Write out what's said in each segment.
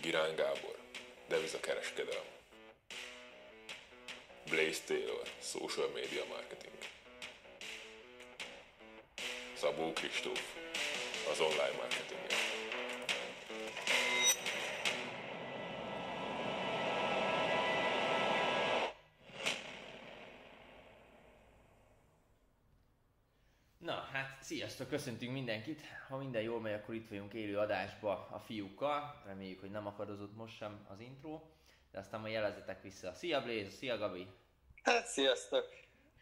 Girán Gábor, devizakereskedelem. Blaze Taylor, social media marketing. Szabó Kristóf, az online marketing. Na, hát sziasztok, köszöntünk mindenkit. Ha minden jól megy, akkor itt vagyunk élő adásba a fiúkkal. Reméljük, hogy nem akadozott most sem az intro. De aztán majd jelezetek vissza. Szia Blaze, szia Gabi. Hát sziasztok!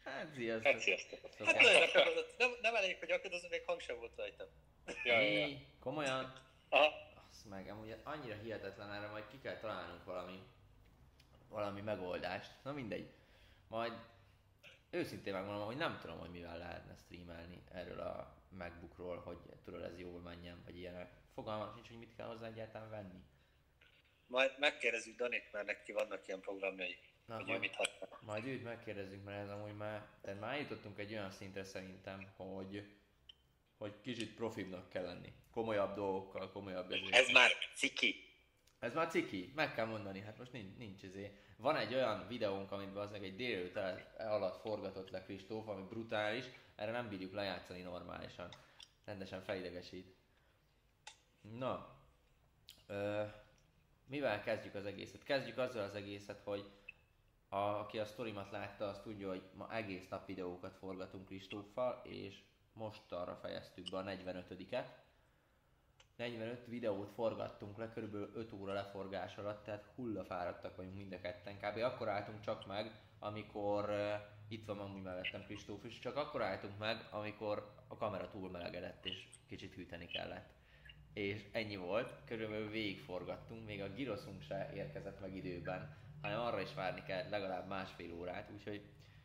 Hát sziasztok. Hát sziasztok. Hát nagyon akadozott. Nem, nem elég, hogy akadozom, még hang sem volt rajta. Ja, ja? Komolyan? Aha. Azt meg, amúgy annyira hihetetlen erre, majd ki kell találnunk valami, valami megoldást. Na mindegy. Majd őszintén megmondom, hogy nem tudom, hogy mivel lehetne streamelni erről a Macbookról, hogy tudod ez jól menjen, vagy ilyenek. Fogalmam sincs, hogy mit kell hozzá egyáltalán venni. Majd megkérdezzük Danit, mert neki vannak ilyen programjai, Na, hogy majd- mit használ. Majd őt megkérdezzük, mert ez amúgy már, tehát már jutottunk egy olyan szintre szerintem, hogy, hogy kicsit profibbnak kell lenni. Komolyabb dolgokkal, komolyabb. Ez már ciki. Ez már ciki, meg kell mondani, hát most nincs, nincs izé. Van egy olyan videónk, amit az egy délelőtt el- alatt forgatott le Kristóf, ami brutális, erre nem bírjuk lejátszani normálisan. Rendesen felidegesít. Na, ö, mivel kezdjük az egészet? Kezdjük azzal az egészet, hogy a, aki a sztorimat látta, az tudja, hogy ma egész nap videókat forgatunk Kristóffal, és most arra fejeztük be a 45-et. 45 videót forgattunk le, körülbelül 5 óra leforgás alatt, tehát hullafáradtak vagyunk mind a ketten. Kb. akkor álltunk csak meg, amikor uh, itt van amúgy mellettem Kristóf is, csak akkor álltunk meg, amikor a kamera túl melegedett és kicsit hűteni kellett. És ennyi volt, körülbelül végigforgattunk, még a giroszunk se érkezett meg időben, hanem arra is várni kell legalább másfél órát, úgyhogy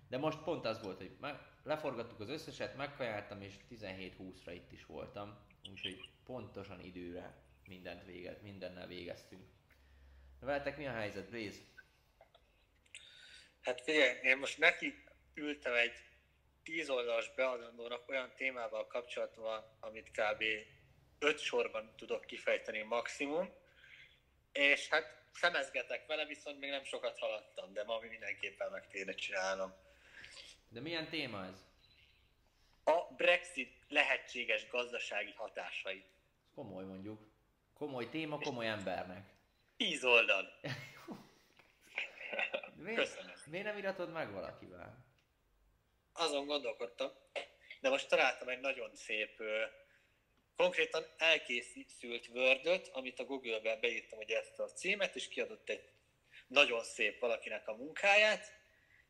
de most pont az volt, hogy meg, leforgattuk az összeset, megkajáltam, és 17-20-ra itt is voltam. Úgyhogy pontosan időre mindent véget, mindennel végeztünk. Na veletek mi a helyzet, Blaze? Hát figyelj, én most neki ültem egy tíz oldalas beadandónak olyan témával kapcsolatban, amit kb. öt sorban tudok kifejteni maximum, és hát szemezgetek vele, viszont még nem sokat haladtam, de ma mindenképpen meg kéne csinálnom. De milyen téma ez? A Brexit lehetséges gazdasági hatásait. Komoly mondjuk. Komoly téma, komoly embernek. Tíz oldal. Miért, Köszönöm. miért nem iratod meg valakivel? azon gondolkodtam, de most találtam egy nagyon szép, konkrétan elkészült word amit a Google-ben beírtam ugye ezt a címet, és kiadott egy nagyon szép valakinek a munkáját,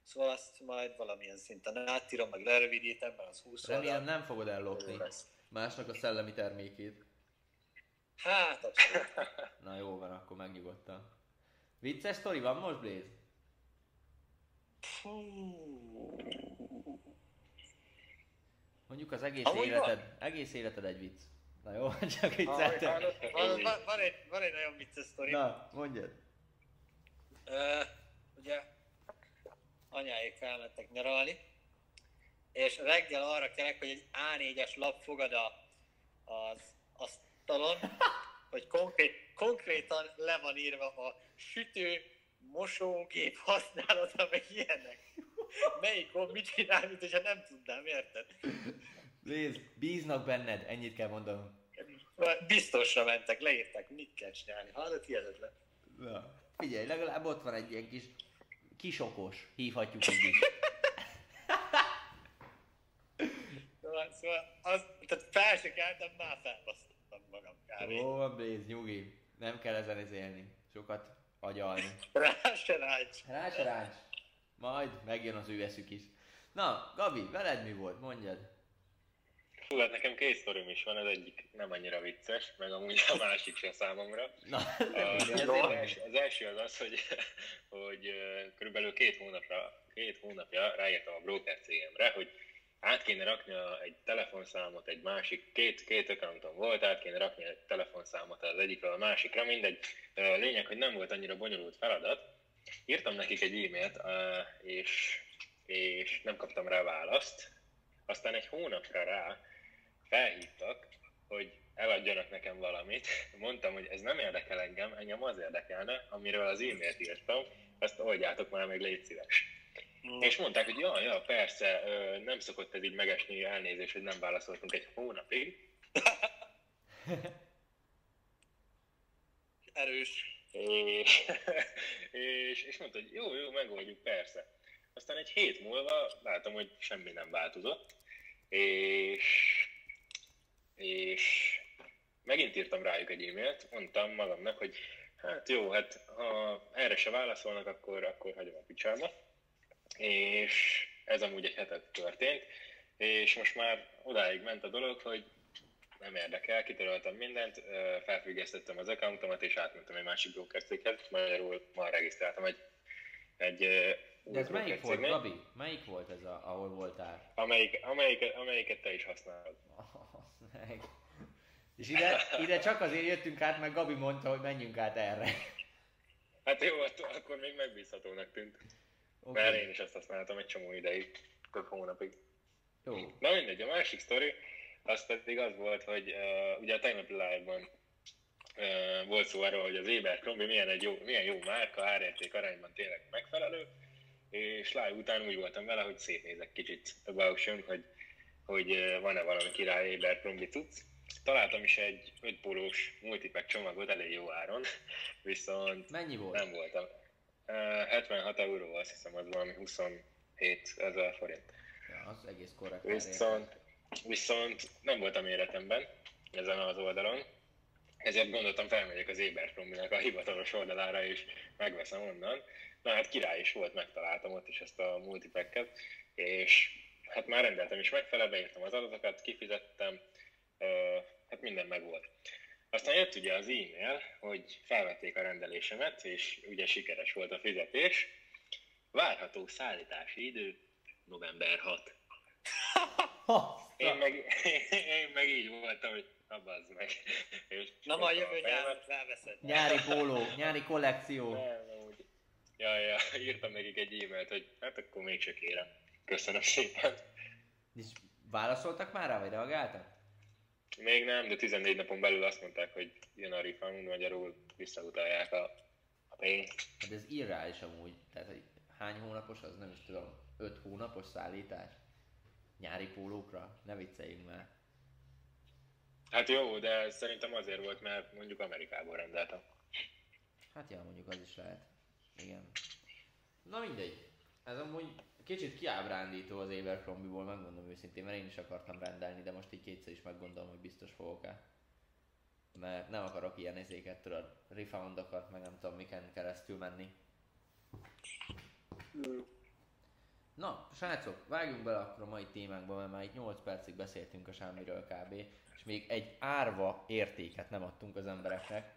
szóval azt majd valamilyen szinten átírom, meg lerövidítem, mert az 20 Remélem oldal. nem fogod ellopni lesz. másnak a szellemi termékét. Hát, abszolút. Na jó van, akkor megnyugodtam. Vicces sztori van most, Blaze? Mondjuk az egész Amúgy életed, egész életed egy vicc. Na jó, csak vicceltem. van, van, van, egy, van egy nagyon vicces sztori. Na, mondjad. Ö, ugye anyáik elmentek nyaralni, és reggel arra kelek, hogy egy A4-es lap fogad a, az asztalon, hogy konkrét, konkrétan le van írva a sütő, mosógép használata, meg ilyenek. Melyik gomb mit csinál, mint hogyha nem tudnám, érted? Blaze, bíznak benned, ennyit kell mondanom. Biztosra mentek, leírták, mit kell csinálni. Hallod, hihetetlen. Na. Figyelj, legalább ott van egy ilyen kis kisokos, hívhatjuk így is. Szóval, szóval az, tehát fel se keltem, már felbasztottam magam kb. Jó van, Blaze, nyugi. Nem kell ezen izélni. Sokat agyalni. Rá se rács. Rács, rács. Majd megjön az ő eszük is. Na, Gabi, veled mi volt? Mondjad. Hú, hát nekem két sztorim is van, az egyik nem annyira vicces, meg amúgy a másik sem számomra. Na, ez az, első, az első az az, hogy, hogy körülbelül két hónapra, két hónapja ráírtam a broker cégemre, hogy át kéne rakni egy telefonszámot egy másik, két, két accountom volt, át kéne rakni egy telefonszámot az egyikről a másikra, mindegy. Lényeg, hogy nem volt annyira bonyolult feladat. Írtam nekik egy e-mailt, és, és nem kaptam rá választ. Aztán egy hónapra rá felhívtak, hogy eladjanak nekem valamit. Mondtam, hogy ez nem érdekel engem, engem az érdekelne, amiről az e-mailt írtam, ezt oldjátok már meg, légy szíves. Mm. És mondták, hogy ja, ja, persze, nem szokott ez így megesni, elnézés, hogy nem válaszoltunk egy hónapig. Erős. És, és, és mondta, hogy jó, jó, megoldjuk, persze. Aztán egy hét múlva látom, hogy semmi nem változott, és, és megint írtam rájuk egy e-mailt, mondtam magamnak, hogy hát jó, hát ha erre se válaszolnak, akkor, akkor hagyom a picsába. És ez amúgy egy hetet történt, és most már odáig ment a dolog, hogy nem érdekel, kitöröltem mindent, felfüggesztettem az accountomat, és átmentem egy másik broker céghez, magyarul ma regisztráltam egy, egy De ez melyik volt, Gabi? Melyik volt ez, a, ahol voltál? Amelyik, amelyiket, amelyiket te is használod. Oh, és ide, ide csak azért jöttünk át, mert Gabi mondta, hogy menjünk át erre. Hát jó, akkor még megbízhatónak tűnt. Okay. Mert én is azt használtam egy csomó ideig, több hónapig. Jó. Na mindegy, a másik sztori, az pedig az volt, hogy uh, ugye a tegnapi live-ban uh, volt szó arról, hogy az Abercrombie milyen, egy jó, milyen jó márka, árérték arányban tényleg megfelelő, és live után úgy voltam vele, hogy szétnézek kicsit a hogy, hogy van-e valami király Abercrombie tudsz. Találtam is egy 5 pólós multipack csomagot elég jó áron, viszont Mennyi volt? nem voltam. Uh, 76 euró, azt hiszem, az valami 27 ezer forint. Ja, az egész korrekt. Viszont, Viszont nem volt a méretemben ezen az oldalon, ezért gondoltam felmegyek az Abercrombie-nek a hivatalos oldalára, és megveszem onnan. Na hát király is volt, megtaláltam ott is ezt a multipacket, és hát már rendeltem is megfelelve, beírtam az adatokat, kifizettem, hát minden megvolt. Aztán jött ugye az e-mail, hogy felvették a rendelésemet, és ugye sikeres volt a fizetés. Várható szállítási idő november 6. Én meg, én meg így voltam, hogy abazd meg. És Na majd jövő nyáron felveszed. Nyári póló, nyári kollekció. Nem, úgy. Ja, ja, írtam nekik egy e-mailt, hogy hát akkor mégse kérem. Köszönöm szépen. És válaszoltak már rá, vagy reagáltak? Még nem, de 14 napon belül azt mondták, hogy jön a refund, magyarul visszautalják a, a pénzt. Hát ez irreális amúgy. Tehát, hogy hány hónapos, az nem is tudom, 5 hónapos szállítás? nyári pólókra? Ne vicceljünk már. Hát jó, de szerintem azért volt, mert mondjuk Amerikából rendeltem. Hát ja, mondjuk az is lehet. Igen. Na mindegy. Ez amúgy kicsit kiábrándító az Abercrombie-ból, megmondom őszintén, mert én is akartam rendelni, de most így kétszer is meggondolom, hogy biztos fogok-e. Mert nem akarok ilyen ezéket, tudod, refoundokat, meg nem tudom miken keresztül menni. Na, srácok, vágjunk bele akkor a mai témánkba, mert már itt 8 percig beszéltünk a semmiről kb. És még egy árva értéket nem adtunk az embereknek.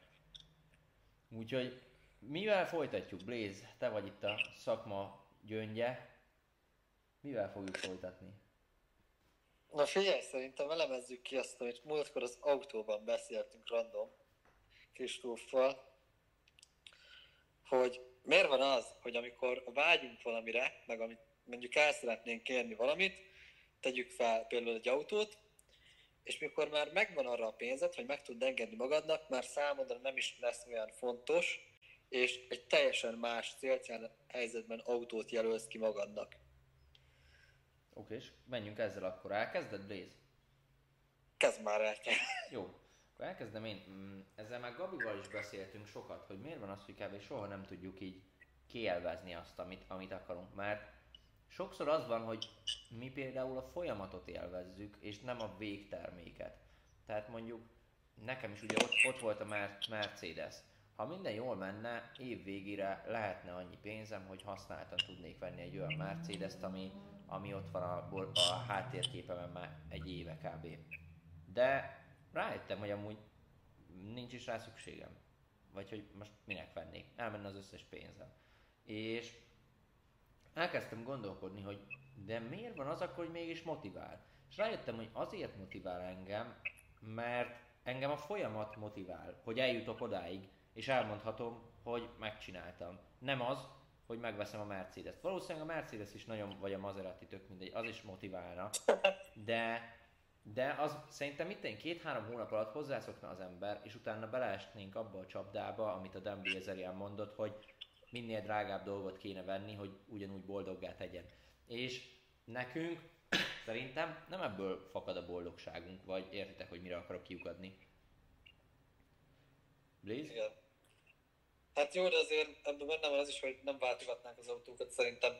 Úgyhogy mivel folytatjuk, Blaze? Te vagy itt a szakma gyöngye. Mivel fogjuk folytatni? Na figyelj, szerintem elemezzük ki azt, amit múltkor az autóban beszéltünk random Kristóffal, hogy miért van az, hogy amikor vágyunk valamire, meg amit mondjuk el szeretnénk kérni valamit, tegyük fel például egy autót, és mikor már megvan arra a pénzed, hogy meg tud engedni magadnak, már számodra nem is lesz olyan fontos, és egy teljesen más célcél helyzetben autót jelölsz ki magadnak. Oké, és menjünk ezzel akkor. Elkezded, Blaze? Kezd már el. Jó, akkor elkezdem én. Mm, ezzel már Gabival is beszéltünk sokat, hogy miért van az, hogy kb. soha nem tudjuk így kielvezni azt, amit, amit akarunk, mert Sokszor az van, hogy mi például a folyamatot élvezzük, és nem a végterméket. Tehát mondjuk nekem is ugye ott, ott volt a Mercedes. Ha minden jól menne, év végére lehetne annyi pénzem, hogy használtan tudnék venni egy olyan Mercedes-t, ami, ami ott van a, a háttérképemen már egy éve kb. De rájöttem, hogy amúgy nincs is rá szükségem. Vagy hogy most minek vennék. Elmenne az összes pénzem. És elkezdtem gondolkodni, hogy de miért van az akkor, hogy mégis motivál? És rájöttem, hogy azért motivál engem, mert engem a folyamat motivál, hogy eljutok odáig, és elmondhatom, hogy megcsináltam. Nem az, hogy megveszem a Mercedes-t. Valószínűleg a Mercedes is nagyon, vagy a Maserati, tök mindegy, az is motiválna, de De az szerintem itt két-három hónap alatt hozzászokna az ember, és utána beleesnénk abba a csapdába, amit a Dan Bilzerian mondott, hogy minél drágább dolgot kéne venni, hogy ugyanúgy boldoggá tegyen. És nekünk szerintem nem ebből fakad a boldogságunk, vagy értitek, hogy mire akarok kiukadni. Blaze? Igen. Hát jó, de azért ebben benne van az is, hogy nem váltogatnánk az autókat szerintem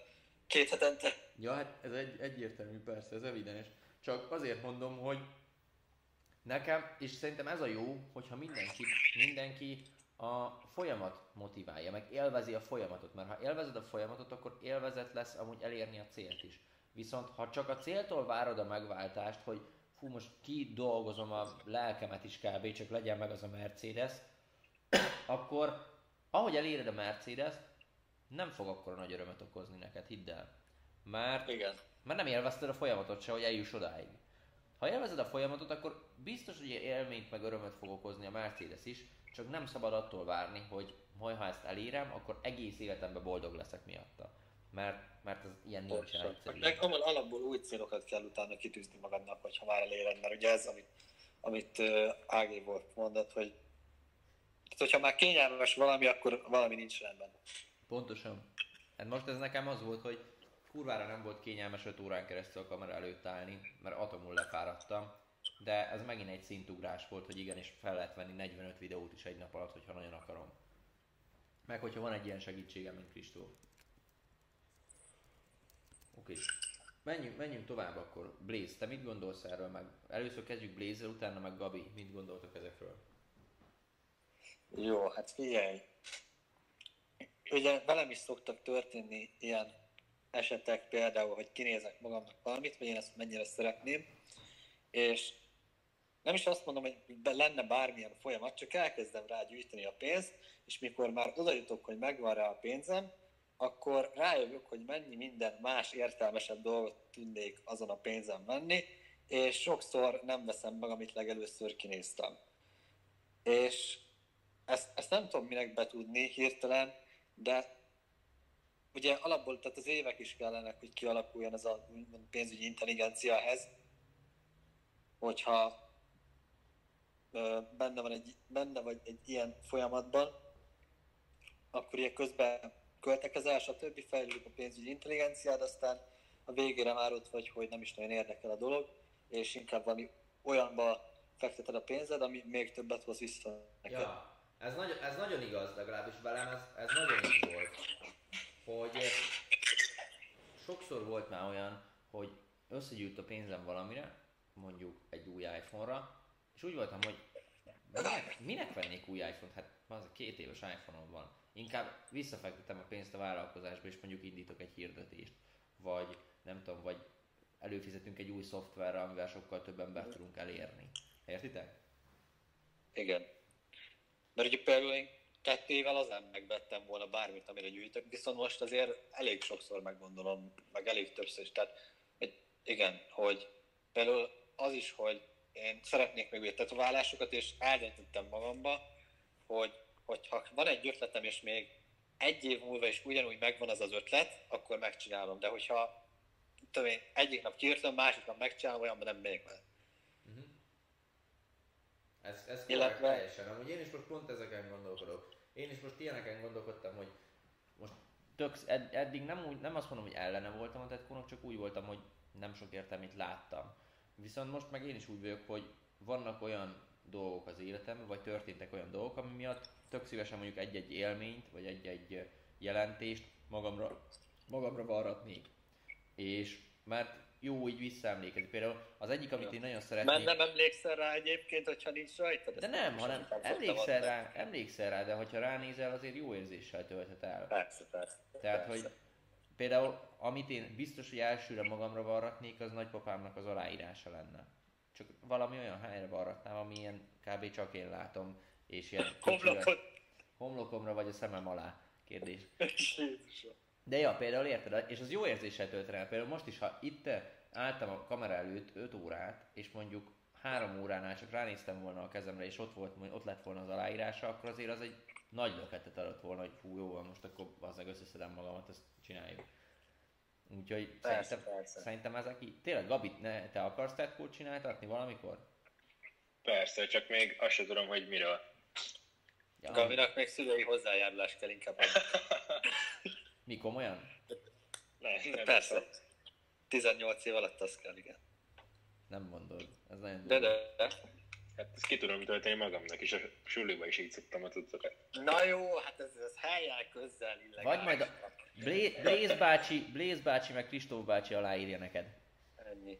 két hetente. Ja, hát ez egy, egyértelmű, persze, ez evidens. Csak azért mondom, hogy nekem, és szerintem ez a jó, hogyha mindenki, mindenki a folyamat motiválja, meg élvezi a folyamatot, mert ha élvezed a folyamatot, akkor élvezet lesz amúgy elérni a célt is. Viszont ha csak a céltól várod a megváltást, hogy fú, most ki dolgozom a lelkemet is kb, csak legyen meg az a Mercedes, akkor ahogy eléred a Mercedes, nem fog akkor nagy örömet okozni neked, hidd el. Mert, Igen. mert nem élvezted a folyamatot se, hogy eljuss odáig. Ha élvezed a folyamatot, akkor biztos, hogy élményt meg örömet fog okozni a Mercedes is, csak nem szabad attól várni, hogy majd ha ezt elérem, akkor egész életemben boldog leszek miatta. Mert, mert ez ilyen nincsen egyszerűen. Meg amúgy alapból új célokat kell utána kitűzni magadnak, hogyha már eléred, mert ugye ez, amit, amit uh, AG volt mondott, hogy tehát, hogyha már kényelmes valami, akkor valami nincs rendben. Pontosan. Hát most ez nekem az volt, hogy kurvára nem volt kényelmes 5 órán keresztül a kamera előtt állni, mert atomul lefáradtam. De ez megint egy szintugrás volt, hogy igenis fel lehet venni 45 videót is egy nap alatt, hogyha nagyon akarom. Meg hogyha van egy ilyen segítségem, mint Kristóf. Oké. Menjünk, menjünk tovább akkor. Blaze, te mit gondolsz erről meg? Először kezdjük blaze utána meg Gabi. Mit gondoltok ezekről? Jó, hát figyelj. Ugye velem is szoktak történni ilyen esetek, például, hogy kinézek magamnak valamit, vagy én ezt mennyire szeretném, és nem is azt mondom, hogy lenne bármilyen folyamat, csak elkezdem rá gyűjteni a pénzt, és mikor már oda jutok, hogy megvan rá a pénzem, akkor rájövök, hogy mennyi minden más értelmesebb dolgot tudnék azon a pénzem venni, és sokszor nem veszem meg, amit legelőször kinéztem. És ezt, ezt nem tudom minek betudni hirtelen, de ugye alapból tehát az évek is kellenek, hogy kialakuljon ez a pénzügyi intelligencia ehhez, hogyha benne, van egy, benne vagy egy ilyen folyamatban, akkor ilyen közben költekezel, stb. fejlődik a pénzügyi intelligenciád, aztán a végére már ott vagy, hogy nem is nagyon érdekel a dolog, és inkább valami olyanba fekteted a pénzed, ami még többet hoz vissza neked. Ja, ez, nagy, ez nagyon igaz, legalábbis velem ez, ez nagyon így volt. Hogy eh, sokszor volt már olyan, hogy összegyűjt a pénzem valamire, mondjuk egy új iPhone-ra, és úgy voltam, hogy minek, minek vennék új iPhone-t? Hát az a két éves iPhone-om van. Inkább visszafektetem a pénzt a vállalkozásba, és mondjuk indítok egy hirdetést. Vagy nem tudom, vagy előfizetünk egy új szoftverre, amivel sokkal több embert tudunk elérni. Értitek? Igen. Mert ugye például én kettő évvel az nem megvettem volna bármit, amire gyűjtök, viszont most azért elég sokszor meggondolom, meg elég többször is. Tehát igen, hogy például az is, hogy én szeretnék még tetoválásokat, és eldöntöttem magamba, hogy hogyha van egy ötletem, és még egy év múlva is ugyanúgy megvan az az ötlet, akkor megcsinálom. De hogyha tudom én, egyik nap kiírtam, másik nap megcsinálom, olyanban nem megyek vele. Ez, ez Illetve- teljesen. Amúgy én is most pont ezeken gondolkodok. Én is most ilyeneken gondolkodtam, hogy most tök, ed, eddig nem, úgy, nem azt mondom, hogy ellene voltam a tetkónak, csak úgy voltam, hogy nem sok értelmét láttam. Viszont most meg én is úgy vagyok, hogy vannak olyan dolgok az életemben, vagy történtek olyan dolgok, ami miatt tök szívesen mondjuk egy-egy élményt, vagy egy-egy jelentést magamra, magamra varratnék. És mert jó így visszaemlékezni. Például az egyik, amit én nagyon Mert szeretnék... nem emlékszel rá egyébként, hogyha nincs rajta? De nem, hanem emlékszel rá, emlékszel rá, de hogyha ránézel, azért jó érzéssel tölthet el. Persze, persze. Tehát, persze. hogy például, amit én biztos, hogy elsőre magamra varratnék, az nagypapámnak az aláírása lenne. Csak valami olyan helyre varratnám, ami ilyen kb. csak én látom, és ilyen Homlokot. homlokomra vagy a szemem alá kérdés. De ja, például érted, és az jó érzéssel tölt el. Például most is, ha itt álltam a kamera előtt 5 órát, és mondjuk 3 óránál csak ránéztem volna a kezemre, és ott, volt, ott lett volna az aláírása, akkor azért az egy nagy löketet adott volna, hogy fú, jó van, most akkor az meg összeszedem magamat, ezt csináljuk. Úgyhogy Persze, szerintem, persze. szerintem ezek így... Tényleg, Gabi, ne, te akarsz tetkót csináltatni valamikor? Persze, csak még azt sem tudom, hogy miről. Ja, Gabinak még szülői hozzájárulás kell inkább. adni. Mi komolyan? Ne, nem Persze. szok. 18 év alatt az kell, igen. Nem mondod. Ez nagyon De, durva. de. Hát ezt ki tudom tölteni magamnak is, a suliba is így szoktam a cuccokat. Na jó, hát ez, ez helyen közzel illegális. Vagy majd a Blaze bácsi, Blaze bácsi meg Kristóf bácsi aláírja neked. Ennyi.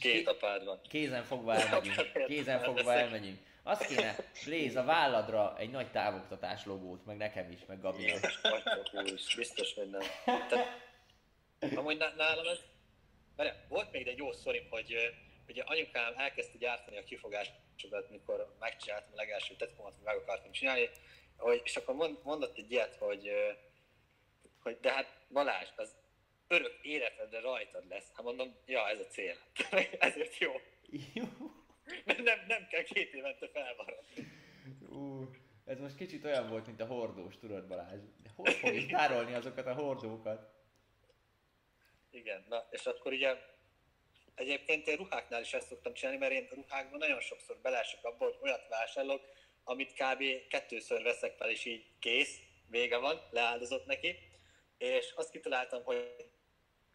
Két apád van. Kézen fogva elmegyünk. Kézen fogva elmegyünk. Azt kéne, Blaze, a válladra egy nagy távoktatás logót, meg nekem is, meg Gabinak. Biztos, hogy nem. Tehát, amúgy ná- nálam ez... Várjál, volt még egy jó sztorim, hogy ugye anyukám elkezdte gyártani a kifogásokat, mikor megcsináltam a legelső tetkomat, hogy meg akartam csinálni, hogy, és akkor mond, mondott egy ilyet, hogy, hogy de hát Balázs, az örök életedre rajtad lesz. Hát mondom, ja, ez a cél. Ezért jó. Jó. Nem, nem, nem kell két évente felmaradni. Ú, ez most kicsit olyan volt, mint a hordós, tudod Balázs. De Hogy fogjuk tárolni azokat a hordókat? Igen, na, és akkor ugye egyébként én ruháknál is ezt szoktam csinálni, mert én ruhákban nagyon sokszor belesek abba, hogy olyat vásárolok, amit kb. kettőször veszek fel, és így kész, vége van, leáldozott neki, és azt kitaláltam, hogy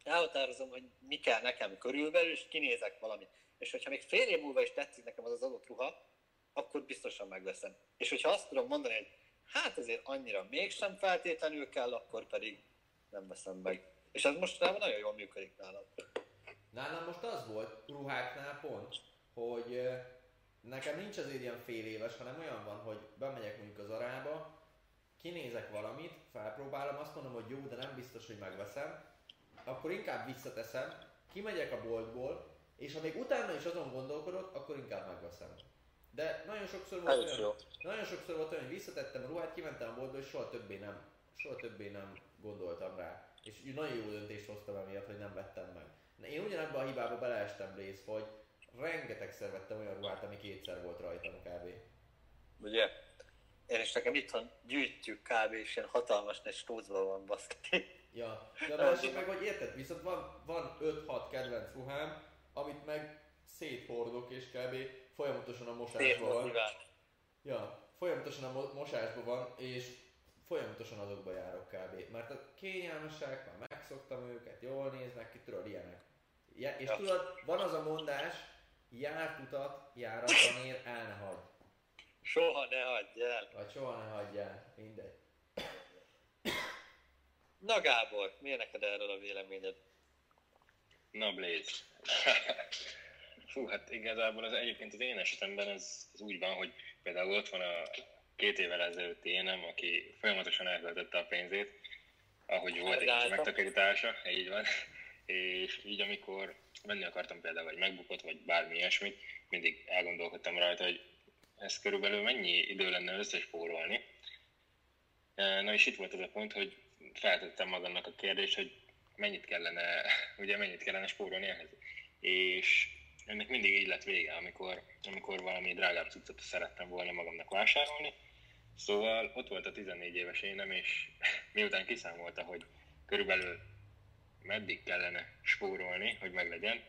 elhatározom, hogy mi kell nekem körülbelül, és kinézek valamit. És hogyha még fél év múlva is tetszik nekem az az adott ruha, akkor biztosan megveszem. És hogyha azt tudom mondani, hogy hát azért annyira mégsem feltétlenül kell, akkor pedig nem veszem meg. És ez mostanában nagyon jól működik nálam. Nálam most az volt ruháknál pont, hogy nekem nincs azért ilyen fél éves, hanem olyan van, hogy bemegyek mondjuk az arába, kinézek valamit, felpróbálom, azt mondom, hogy jó, de nem biztos, hogy megveszem, akkor inkább visszateszem, kimegyek a boltból, és ha még utána is azon gondolkodok, akkor inkább megveszem. De nagyon sokszor volt olyan, jó. nagyon sokszor volt olyan, hogy visszatettem a ruhát, kimentem a boltba, és soha többé nem, soha többé nem gondoltam rá. És nagyon jó döntést hoztam emiatt, hogy nem vettem meg. Na, én ugyanebbe a hibába beleestem rész, hogy rengetegszer vettem olyan ruhát, ami kétszer volt rajtam kb. Ugye? Én is nekem itthon gyűjtjük kb. és ilyen hatalmas nagy stócban van baszki. Ja, de a másik meg, hogy érted, viszont van, van 5-6 kedvenc ruhám, amit meg széthordok, és kb. folyamatosan a mosásban van. Ja, folyamatosan a mo- mosásban van, és folyamatosan azokba járok kb. Mert a kényelmesek, már megszoktam őket, jól néznek ki, tudod, ilyenek. Ja, és Ja. tudod, van az a mondás, járt utat, járatlan ér, el ne hagy. Soha ne hagyj el. Vagy soha ne hagyjál, mindegy. Na Gábor, mi neked erről a véleményed? Na Blaze. Fú, hát igazából az egyébként az én esetemben ez, ez úgy van, hogy például ott van a két évvel ezelőtti énem, aki folyamatosan elköltötte a pénzét, ahogy volt egy kis megtakarítása, így van. És így amikor venni akartam például egy megbukott, vagy bármi ilyesmit, mindig elgondolkodtam rajta, hogy ez körülbelül mennyi idő lenne összespórolni. E, Na és itt volt az a pont, hogy feltettem magamnak a kérdést, hogy mennyit kellene, ugye mennyit kellene spórolni ehhez. És ennek mindig így lett vége, amikor, amikor valami drágább cuccot szerettem volna magamnak vásárolni. Szóval ott volt a 14 éves énem, és miután kiszámolta, hogy körülbelül meddig kellene spórolni, hogy meglegyen,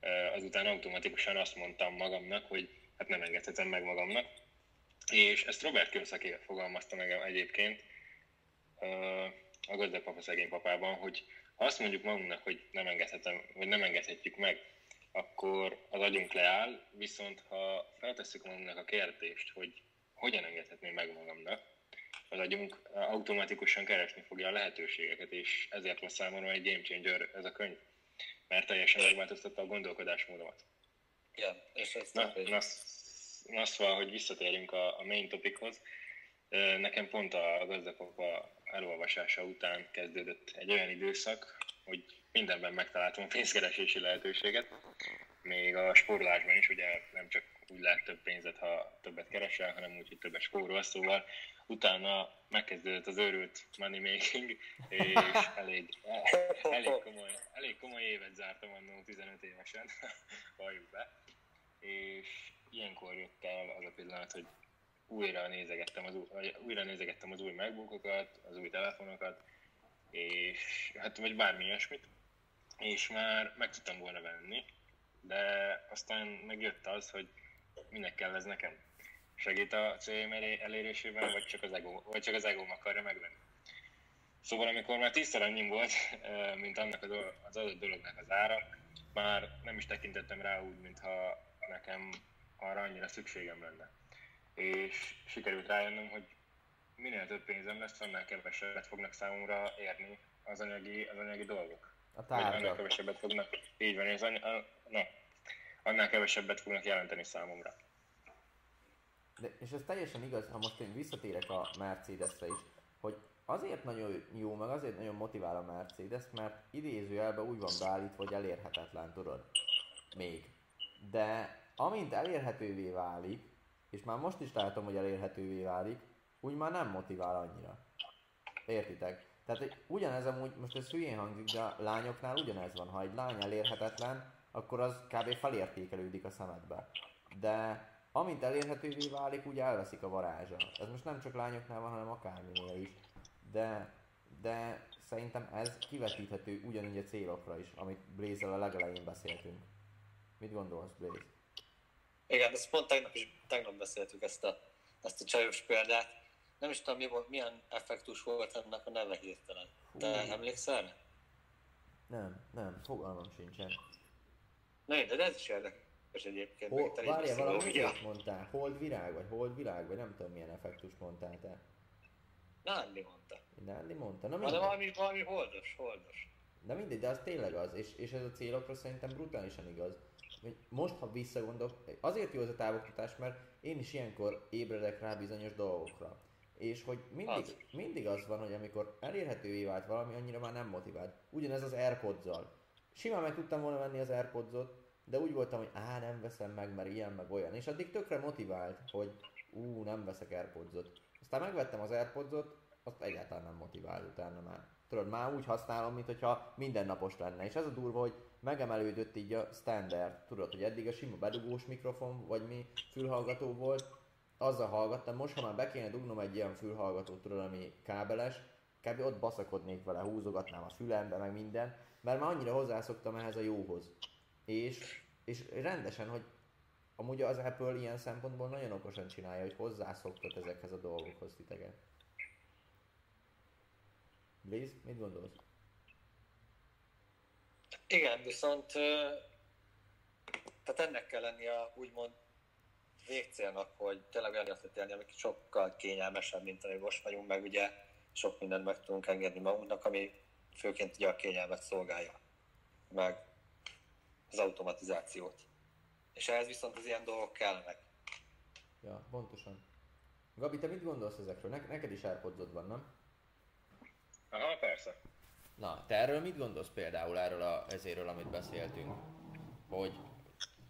eh, azután automatikusan azt mondtam magamnak, hogy hát nem engedhetem meg magamnak. És ezt Robert Kiyosaki fogalmazta meg egyébként eh, a gazdag papa szegény papában, hogy ha azt mondjuk magunknak, hogy nem engedhetem, vagy nem engedhetjük meg, akkor az agyunk leáll, viszont ha feltesszük magunknak a kérdést, hogy hogyan engedhetném meg magamnak, az agyunk automatikusan keresni fogja a lehetőségeket, és ezért lesz számomra egy game changer ez a könyv, mert teljesen megváltoztatta a gondolkodásmódomat. Igen, és ezt Na, na, na szóval, hogy visszatérjünk a, a main topichoz, Ö, nekem pont a gazdapapa elolvasása után kezdődött egy olyan időszak, hogy mindenben megtaláltam a pénzkeresési lehetőséget, még a spórolásban is, ugye nem csak úgy lehet több pénzet, ha többet keresel, hanem úgy, hogy többet spórol, szóval utána megkezdődött az őrült money making, és elég, elég, komoly, elég komoly évet zártam annó 15 évesen, valljuk be, és ilyenkor jött el az a pillanat, hogy újra nézegettem az új, újra nézegettem az új megbookokat, az új telefonokat, és hát vagy bármi ilyesmit, és már meg tudtam volna venni, de aztán megjött az, hogy minek kell ez nekem. Segít a céljaim elérésében, vagy csak az ego, vagy csak az egóm akarja megvenni. Szóval amikor már tízszer annyi volt, mint annak az adott dolognak az ára, már nem is tekintettem rá úgy, mintha nekem arra annyira szükségem lenne. És sikerült rájönnöm, hogy minél több pénzem lesz, annál kevesebbet fognak számomra érni az anyagi, az anyagi dolgok. A tárgyak. Annál kevesebbet fognak, így van, az any- a, na, annál kevesebbet fognak jelenteni számomra. De, és ez teljesen igaz, ha most én visszatérek a Mercedesre is, hogy azért nagyon jó, meg azért nagyon motivál a Mercedes, mert idézőjelben úgy van beállítva, hogy elérhetetlen, tudod? Még. De amint elérhetővé válik, és már most is látom, hogy elérhetővé válik, úgy már nem motivál annyira. Értitek? Tehát ugyanez amúgy, most ez hülyén hangzik, de a lányoknál ugyanez van. Ha egy lány elérhetetlen, akkor az kb. felértékelődik a szemedbe. De amint elérhetővé válik, úgy elveszik a varázsa. Ez most nem csak lányoknál van, hanem akárminél is. De, de szerintem ez kivetíthető ugyanúgy a célokra is, amit blaze a legelején beszéltünk. Mit gondolsz, Blaze? Igen, ezt pont tegnap is, tegnap beszéltük ezt a, ezt a csajos példát. Nem is tudom, mi volt, milyen effektus volt ennek a neve hirtelen. Te Hú. emlékszel? Nem, nem, fogalmam sincsen. Na, de ez is érdekes egyébként. Hol, várjál, valami ilyet mondtál. Hold virág, vagy hold virág, vagy nem tudom milyen effektust mondtál te. Nándi mondta. Nándi mondta. Na mindegy, valami, valami holdos, holdos. de mindegy, de az tényleg az, és, és ez a célokra szerintem brutálisan igaz. Most, ha visszagondolok, azért jó ez a távoktatás, mert én is ilyenkor ébredek rá bizonyos dolgokra. És hogy mindig, Az. mindig az van, hogy amikor elérhetővé vált valami, annyira már nem motivált. Ugyanez az Airpods-zal. Simán meg tudtam volna venni az Airpods-ot, de úgy voltam, hogy á, nem veszem meg, mert ilyen, meg olyan. És addig tökre motivált, hogy ú, nem veszek Airpods-ot. Aztán megvettem az Airpods-ot, azt egyáltalán nem motivált utána már. Tudod, már úgy használom, mint hogyha mindennapos lenne. És ez a durva, hogy megemelődött így a standard. Tudod, hogy eddig a sima bedugós mikrofon, vagy mi fülhallgató volt, azzal hallgattam, most ha már be kéne dugnom egy ilyen fülhallgatót, tudod, ami kábeles, kb. ott baszakodnék vele, húzogatnám a fülembe, meg minden, mert már annyira hozzászoktam ehhez a jóhoz. És, és rendesen, hogy amúgy az Apple ilyen szempontból nagyon okosan csinálja, hogy hozzászoktat ezekhez a dolgokhoz titeket. Blaze, mit gondolsz? Igen, viszont tehát ennek kell lennie a úgymond végcélnak, hogy tényleg olyan életet élni, ami sokkal kényelmesebb, mint ami most vagyunk, meg ugye sok mindent meg tudunk engedni magunknak, ami főként ugye a kényelmet szolgálja, meg az automatizációt. És ehhez viszont az ilyen dolgok kellnek. Ja, pontosan. Gabi, te mit gondolsz ezekről? Ne- neked is airpods van, nem? Aha, persze. Na, te erről mit gondolsz például erről a, ezéről, amit beszéltünk? Hogy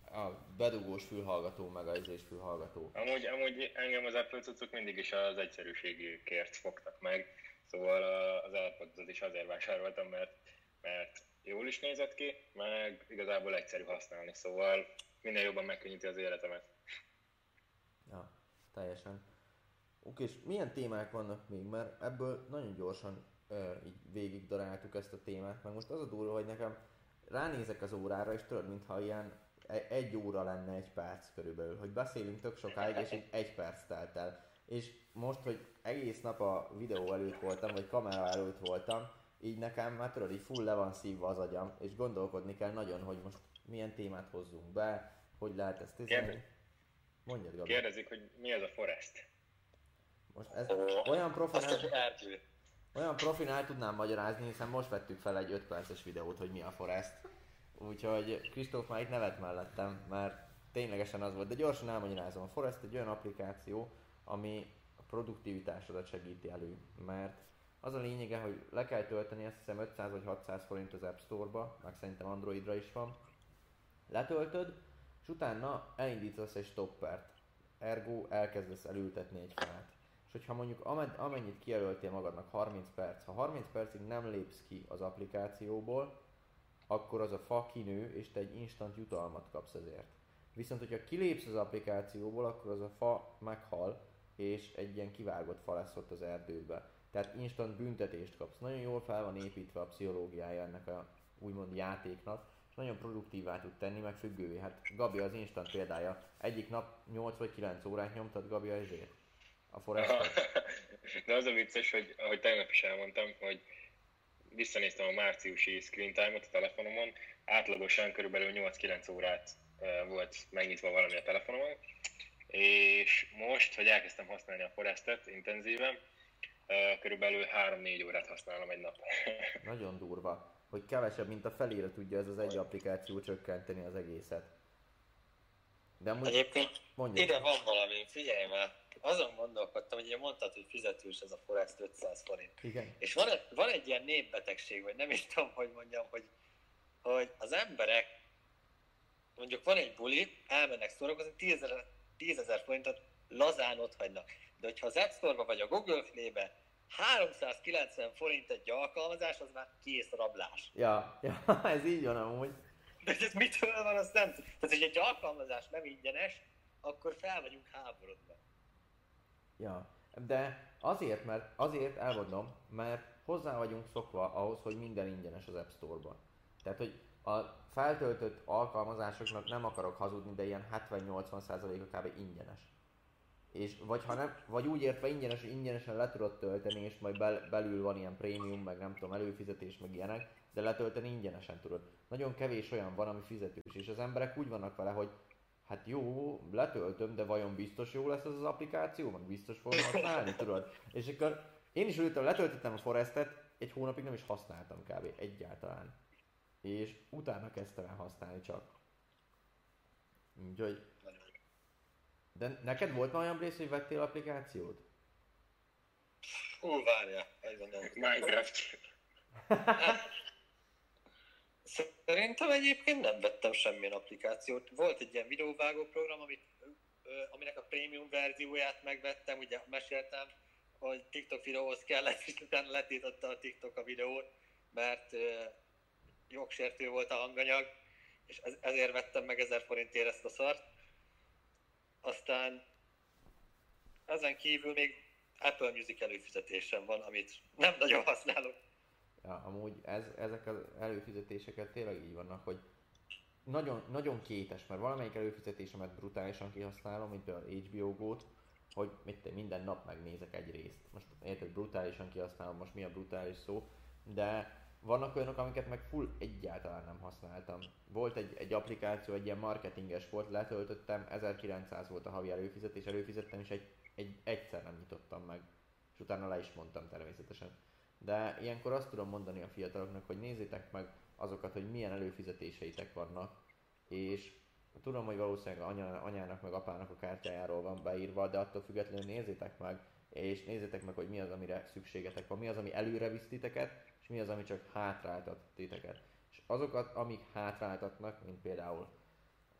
a bedugós fülhallgató, meg a izés fülhallgató. Amúgy, amúgy engem az Apple cuccok mindig is az egyszerűségükért fogtak meg, szóval az airpods is azért vásároltam, mert, mert jól is nézett ki, meg igazából egyszerű használni, szóval minél jobban megkönnyíti az életemet. Ja, teljesen. Oké, és milyen témák vannak még? Mert ebből nagyon gyorsan ö, így végig daráltuk ezt a témát, meg most az a durva, hogy nekem ránézek az órára, és tudod, mintha ilyen e- egy óra lenne egy perc körülbelül, hogy beszélünk tök sokáig, és egy, egy perc telt el. És most, hogy egész nap a videó előtt voltam, vagy kamera előtt voltam, így nekem már tudod, így full le van szívva az agyam, és gondolkodni kell nagyon, hogy most milyen témát hozzunk be, hogy lehet ezt tisztelni. Mondjad, Gabi. Kérdezik, hogy mi az a Forest? Most ez olyan profin, erdő. olyan profin el tudnám magyarázni, hiszen most vettük fel egy 5 perces videót, hogy mi a Forest. Úgyhogy Kristóf már itt nevet mellettem, mert ténylegesen az volt. De gyorsan elmagyarázom. A Forest egy olyan applikáció, ami a produktivitásodat segíti elő. Mert az a lényege, hogy le kell tölteni, azt hiszem 500 vagy 600 forint az App Store-ba, meg szerintem Androidra is van. Letöltöd, és utána elindítasz egy stoppert. Ergo elkezdesz elültetni egy fát. És hogyha mondjuk amennyit kijelöltél magadnak 30 perc, ha 30 percig nem lépsz ki az applikációból, akkor az a fa kinő, és te egy instant jutalmat kapsz ezért. Viszont, hogyha kilépsz az applikációból, akkor az a fa meghal, és egy ilyen kivágott fa lesz ott az erdőbe. Tehát instant büntetést kapsz. Nagyon jól fel van építve a pszichológiája ennek a úgymond játéknak, és nagyon produktívá tud tenni, meg függővé. Hát Gabi az instant példája. Egyik nap 8 vagy 9 órát nyomtad Gabi ezért. A Forestet. De az a vicces, hogy ahogy tegnap is elmondtam, hogy visszanéztem a márciusi screen time-ot a telefonomon, átlagosan körülbelül 8-9 órát volt megnyitva valami a telefonomon, és most, hogy elkezdtem használni a Forestet intenzíven, körülbelül 3-4 órát használom egy nap. Nagyon durva, hogy kevesebb, mint a felére tudja ez az egy applikáció csökkenteni az egészet. De amúgy Egyébként mondjuk. ide van valami, figyelj már, azon gondolkodtam, hogy ugye mondtad, hogy fizetős ez a Forest 500 forint. Igen. És van, van egy ilyen népbetegség, vagy nem is tudom, hogy mondjam, hogy, hogy az emberek, mondjuk van egy buli, elmennek szórakozni, 10 ezer forintot lazán ott hagynak. De hogyha az App Store-ba vagy a Google Play-be 390 forint egy alkalmazás, az már kész rablás. Ja, ja ez így van amúgy. De ez mitől van, azt nem Tehát, hogy egy alkalmazás nem ingyenes, akkor fel vagyunk háborodva. Ja, de azért, mert azért elmondom, mert hozzá vagyunk szokva ahhoz, hogy minden ingyenes az App Store-ban. Tehát, hogy a feltöltött alkalmazásoknak nem akarok hazudni, de ilyen 70-80%-a kb. ingyenes. És vagy, ha nem, vagy úgy értve ingyenes, hogy ingyenesen le tudod tölteni, és majd bel, belül van ilyen prémium, meg nem tudom, előfizetés, meg ilyenek, de letölteni ingyenesen tudod. Nagyon kevés olyan van, ami fizetős, és az emberek úgy vannak vele, hogy hát jó, letöltöm, de vajon biztos jó lesz ez az applikáció, meg biztos fogom használni, tudod? És akkor én is ültem, letöltöttem a Forestet, egy hónapig nem is használtam kb. egyáltalán. És utána kezdtem el használni csak. Úgyhogy... De neked volt már olyan rész, hogy vettél applikációt? Ú, várja, egy Minecraft. Szerintem egyébként nem vettem semmilyen applikációt. Volt egy ilyen videóvágó program, amit, aminek a prémium verzióját megvettem, ugye meséltem, hogy TikTok videóhoz kellett, és utána letította a TikTok a videót, mert jogsértő volt a hanganyag, és ezért vettem meg 1000 forintért ezt a szart. Aztán ezen kívül még Apple Music előfizetésem van, amit nem nagyon használok. Ja, amúgy ez, ezek az előfizetéseket tényleg így vannak, hogy nagyon, nagyon kétes, mert valamelyik előfizetésemet brutálisan kihasználom, mint például HBO Go-t, hogy mit minden nap megnézek egy részt. Most érted, brutálisan kihasználom, most mi a brutális szó, de vannak olyanok, amiket meg full egyáltalán nem használtam. Volt egy, egy applikáció, egy ilyen marketinges volt, letöltöttem, 1900 volt a havi előfizetés, előfizettem, és egy, egy, egyszer nem nyitottam meg. És utána le is mondtam természetesen. De ilyenkor azt tudom mondani a fiataloknak, hogy nézzétek meg azokat, hogy milyen előfizetéseitek vannak, és tudom, hogy valószínűleg anya, anyának meg apának a kártyájáról van beírva, de attól függetlenül nézzétek meg, és nézzétek meg, hogy mi az, amire szükségetek van, mi az, ami előre visz titeket, és mi az, ami csak hátráltat titeket. És azokat, amik hátráltatnak, mint például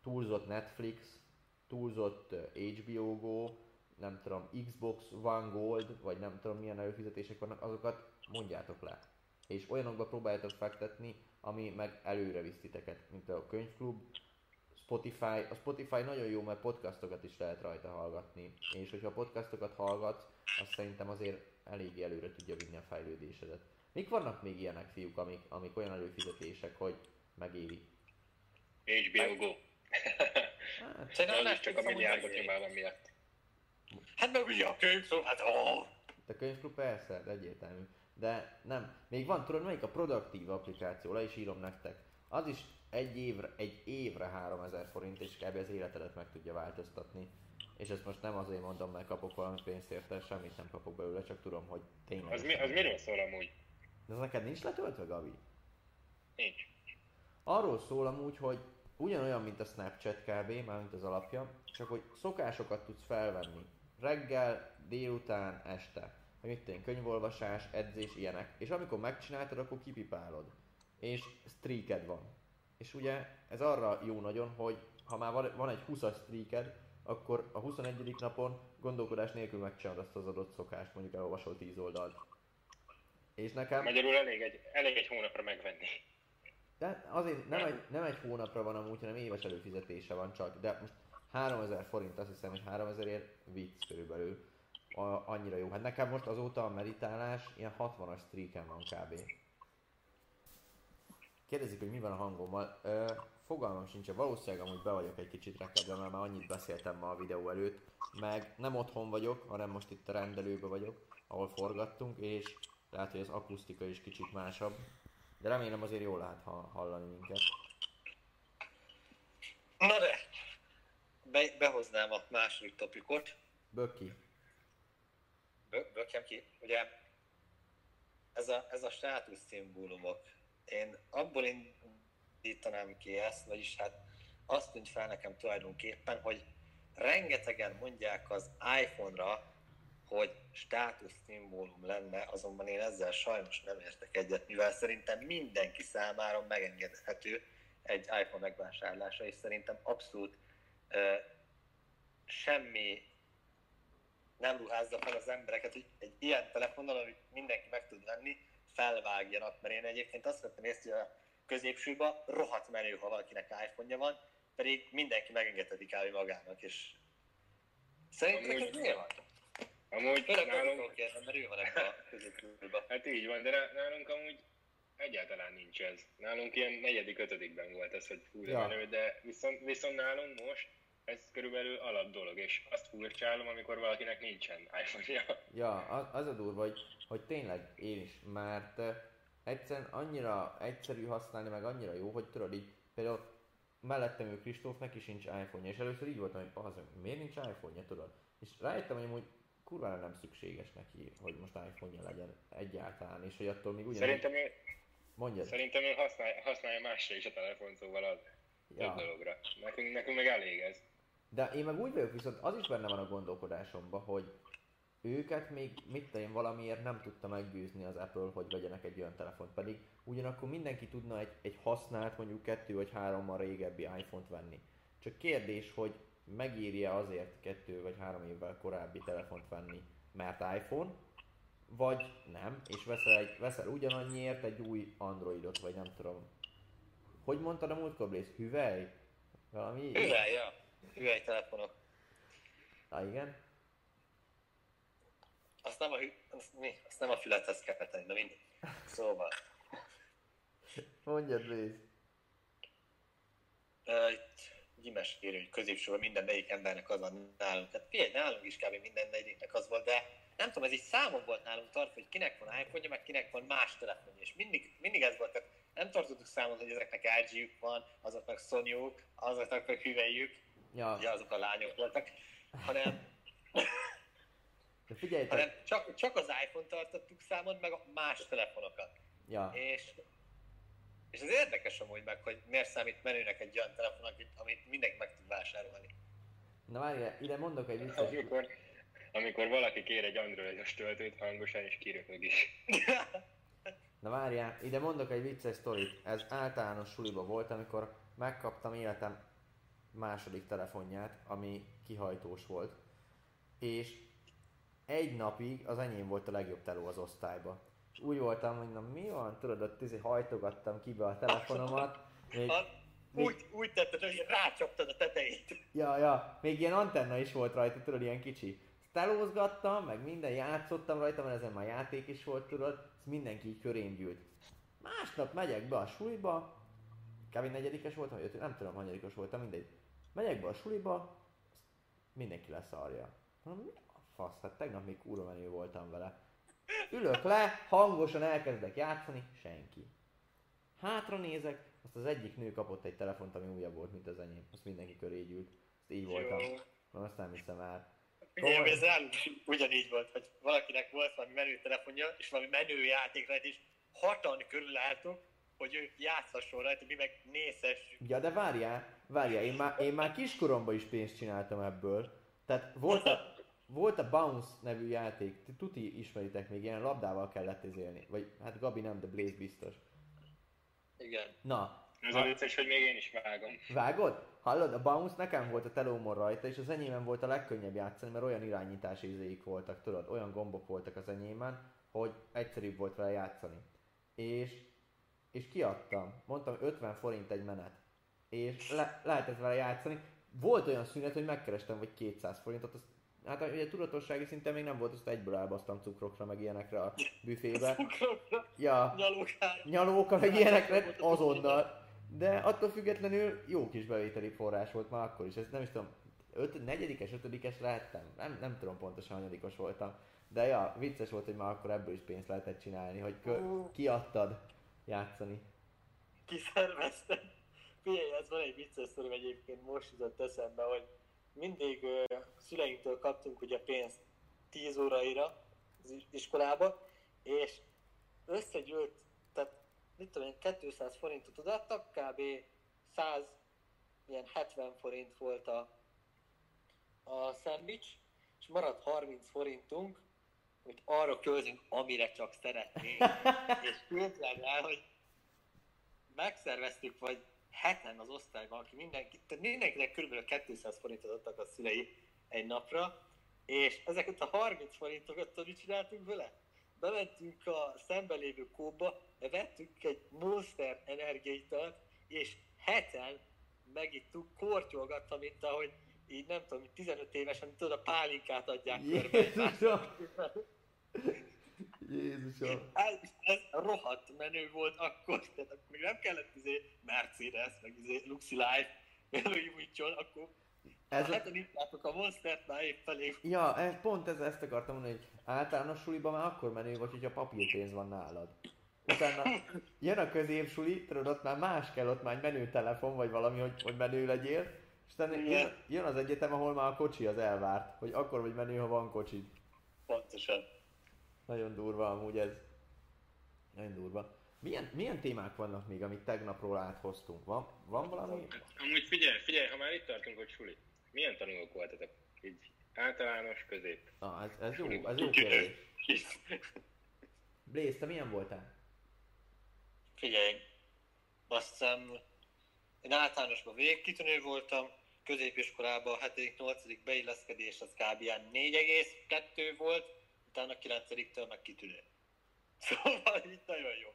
túlzott Netflix, túlzott HBO Go, nem tudom, Xbox One Gold, vagy nem tudom milyen előfizetések vannak, azokat mondjátok le. És olyanokba próbáljátok fektetni, ami meg előre visz titeket, mint a könyvklub, Spotify. A Spotify nagyon jó, mert podcastokat is lehet rajta hallgatni. És hogyha podcastokat hallgatsz, azt szerintem azért eléggé előre tudja vinni a fejlődésedet. Mik vannak még ilyenek, fiúk, amik, amik olyan előfizetések, hogy megéri? HBO Go. Hát, Szerintem az csak a milliárdok nyomában miatt. Hát meg ugye a könyv, szóval hát oh. A könyvklub persze, egyértelmű. De nem. Még van, tudod melyik a produktív applikáció, le is írom nektek. Az is egy évre, egy évre 3000 forint, és kb. az életedet meg tudja változtatni. És ezt most nem azért mondom, mert kapok valami pénzt érte, semmit nem kapok belőle, csak tudom, hogy tényleg. Az, mi, az miről szól amúgy? De az neked nincs letöltve, Gabi? Nincs. Arról szól amúgy, hogy ugyanolyan, mint a Snapchat kb, mármint az alapja, csak hogy szokásokat tudsz felvenni. Reggel, délután, este hogy mit tenni, könyvolvasás, edzés, ilyenek. És amikor megcsináltad, akkor kipipálod. És streaked van. És ugye ez arra jó nagyon, hogy ha már van egy 20-as streaked, akkor a 21. napon gondolkodás nélkül megcsinálod azt az adott szokást, mondjuk elolvasol 10 oldalt. És nekem... Magyarul elég egy, elég egy hónapra megvenni. De azért nem egy, nem egy hónapra van amúgy, hanem éves előfizetése van csak. De most 3000 forint, azt hiszem, hogy 3000 ért vicc körülbelül a, annyira jó. Hát nekem most azóta a meditálás ilyen 60-as streaken van kb. Kérdezik, hogy mi van a hangommal. Ö, fogalmam sincs, valószínűleg amúgy be vagyok egy kicsit rekedve, mert már annyit beszéltem ma a videó előtt, meg nem otthon vagyok, hanem most itt a rendelőbe vagyok, ahol forgattunk, és lehet, hogy az akusztika is kicsit másabb, de remélem azért jól lehet ha- hallani minket. Na de, be, behoznám a második topikot. Böki. Bö- Bökjem ki, ugye ez a, ez a státuszszimbólumok. Én abból indítanám ki ezt, vagyis hát azt tűnt fel nekem tulajdonképpen, hogy rengetegen mondják az iPhone-ra, hogy státuszszimbólum lenne, azonban én ezzel sajnos nem értek egyet, mivel szerintem mindenki számára megengedhető egy iPhone megvásárlása, és szerintem abszolút ö, semmi nem ruházza fel az embereket, hogy egy ilyen telefonnal, amit mindenki meg tud venni, felvágjanak, mert én egyébként azt vettem észre, hogy a középsőben rohadt menő, ha valakinek iPhone-ja van, pedig mindenki megengedheti kb. magának, és szerintem miért van? Amúgy Főleg nálunk, kérdem, mert ő van ebben a középsőben. hát így van, de ná- nálunk amúgy egyáltalán nincs ez. Nálunk ilyen negyedik, ötödikben volt ez, hogy fú, de Ja. menő, de viszont, viszont nálunk most ez körülbelül alap dolog, és azt furcsálom, amikor valakinek nincsen iPhone-ja. Ja, az, a durva, hogy, hogy tényleg én is, mert uh, egyszerűen annyira egyszerű használni, meg annyira jó, hogy tudod így, például mellettem ő Kristóf, neki sincs iPhone-ja, és először így voltam, hogy az, miért nincs iPhone-ja, tudod? És rájöttem, hogy amúgy kurvára nem szükséges neki, hogy most iPhone-ja legyen egyáltalán, és hogy attól még ugyanúgy... Szerintem ő, Mondjad. szerintem ő használja, használja másra is a telefon, szóval az több Ja. dologra. Nekünk, nekünk meg elég ez. De én meg úgy vagyok, viszont az is benne van a gondolkodásomban, hogy őket még mit tudom valamiért nem tudta meggyőzni az Apple, hogy vegyenek egy olyan telefont. Pedig ugyanakkor mindenki tudna egy, egy használt, mondjuk kettő vagy hárommal régebbi iPhone-t venni. Csak kérdés, hogy megírja azért kettő vagy három évvel korábbi telefont venni, mert iPhone, vagy nem, és veszel, egy, veszel ugyanannyiért egy új Androidot, vagy nem tudom. Hogy mondtad a múltkor, Blaze? Hüvely? Valami? Hüvely, ja. Hüvely telefonok. Ah, igen? Azt nem a, hü- azt, mi? Azt nem a fülethez kell tenni, de mindig. Szóval, Mondjad, Blaze. Gyimes írja, hogy középsőben minden negyik embernek az van nálunk. Tehát figyelj, nálunk is kb. minden negyiknek az volt, de nem tudom, ez így számon volt nálunk tartva, hogy kinek van iPhone-ja, meg kinek van más telefonja, és mindig, mindig ez volt, tehát nem tartottuk számon, hogy ezeknek LG-jük van, azoknak sony azoknak meg hüvelyük, Ja, ugye azok a lányok voltak, hanem, de figyelj, hanem csak, csak az iPhone tartottuk számon, meg a más telefonokat. ja, És, és ez érdekes amúgy meg, hogy miért számít menőnek egy olyan telefon, amit- mindenki meg tud vásárolni. na várjál, ide mondok egy vicces, Amikor, amikor valaki kér egy androidos töltőt hangosan, és kiröpög is. na várjál, ide mondok egy vicces sztorit. Ez általános suliba volt, amikor megkaptam életem második telefonját, ami kihajtós volt. És egy napig az enyém volt a legjobb teló az osztályba. Úgy voltam, hogy na mi van, tudod, ott izé hajtogattam ki be a telefonomat. Még, Ha, úgy, úgy tetted, hogy rácsaptad a tetejét. Ja, ja, még ilyen antenna is volt rajta, tudod, ilyen kicsi. Telózgattam, meg minden játszottam rajta, mert ezen már játék is volt, tudod, ez mindenki így körém gyűlt. Másnap megyek be a suliba, kb. negyedikes voltam, vagy ötödik, nem tudom, hanyadikos voltam, mindegy. Megyek be a suliba, mindenki leszarja. Mondom, mi a fasz, hát tegnap még kurva menő voltam vele. Ülök le, hangosan elkezdek játszani, senki. Hátra nézek, azt az egyik nő kapott egy telefont, ami újabb volt, mint az enyém. Azt mindenki köré gyűlt. Azt így voltam. Jó. Na, azt nem hiszem el. Ugye, Komoly. ez is ugyanígy volt, hogy valakinek volt valami menő telefonja, és valami menő játék rajta, és hatan körülálltuk, hogy ő játszhasson rajta, mi meg nézhessük. Ja, de várjál, várjál, én már, én már kiskoromban is pénzt csináltam ebből. Tehát volt a, volt a Bounce nevű játék, ti tuti ismeritek még, ilyen labdával kellett izélni. Vagy hát Gabi nem, de Blaze biztos. Igen. Na, Ez a vicces, hogy még én is vágom. Vágod? Hallod? A Bounce nekem volt a telómon rajta, és az enyémen volt a legkönnyebb játszani, mert olyan irányítási izéik voltak, tudod, olyan gombok voltak az enyémen, hogy egyszerűbb volt vele játszani. És, és kiadtam. Mondtam, 50 forint egy menet. És le, lehetett vele játszani. Volt olyan szünet, hogy megkerestem vagy 200 forintot, azt Hát ugye tudatossági szinten még nem volt, azt egyből elbasztam cukrokra, meg ilyenekre a büfébe. Cukrokra, Ja, nyalókára. nyalóka, meg ilyenekre azonnal. De attól függetlenül jó kis bevételi forrás volt már akkor is. Ez nem is tudom, öt, negyedikes, ötödikes lehettem. Nem, nem tudom pontosan, hanyadikos voltam. De ja, vicces volt, hogy már akkor ebből is pénzt lehetett csinálni, hogy kö- kiadtad játszani. kiszerveztem. Figyelj, ez van egy vicces sztorim egyébként, most jutott eszembe, hogy mindig szüleinktől kaptunk ugye pénzt 10 óraira az is- iskolába, és összegyűlt, tehát mit tudom én, 200 forintot odaadtak, kb. 100, ilyen 70 forint volt a, a szendvics, és maradt 30 forintunk, hogy arra költünk, amire csak szeretnénk. és képzeld el, hogy megszerveztük, vagy heten az osztályban, aki mindenki, tehát mindenkinek kb. 200 forintot adtak a szülei egy napra, és ezeket a 30 forintokat mit csináltunk vele? Bementünk a szembe lévő kóba, vettünk egy Monster energiaitalt, és heten megittuk, kortyolgatva, mint ahogy így nem tudom, 15 évesen, tudod, a pálinkát adják körbe. Jézusom! Ez, ez rohadt menő volt akkor, tehát akkor még nem kellett izé Mercedes, meg izé Luxi Life, előjújtson, akkor Ez ez a- a... hát a Monstert már épp elég. Ja, ez, pont ez, ezt akartam mondani, hogy általános suliban már akkor menő vagy, hogyha papírpénz van nálad. Utána jön a középsuli, tudod, ott már más kell, ott már egy menő telefon, vagy valami, hogy, hogy menő legyél. És utána jön, jön az egyetem, ahol már a kocsi az elvárt, hogy akkor vagy menő, ha van kocsi. Pontosan. Nagyon durva amúgy ez. Nagyon durva. Milyen, milyen témák vannak még, amit tegnapról áthoztunk? Van, van valami? Amúgy figyelj, figyelj, ha már itt tartunk, hogy suli. Milyen tanulók voltatok? Így általános, közép. Na, ez, ez jó, ez jó kérdés. Blaze, te milyen voltál? Figyelj, azt hiszem, én általánosban végkitűnő voltam, középiskolában a 7.-8. beilleszkedés az kb. ilyen 4,2 volt, utána 9-től meg kitűnő. Szóval így nagyon jó.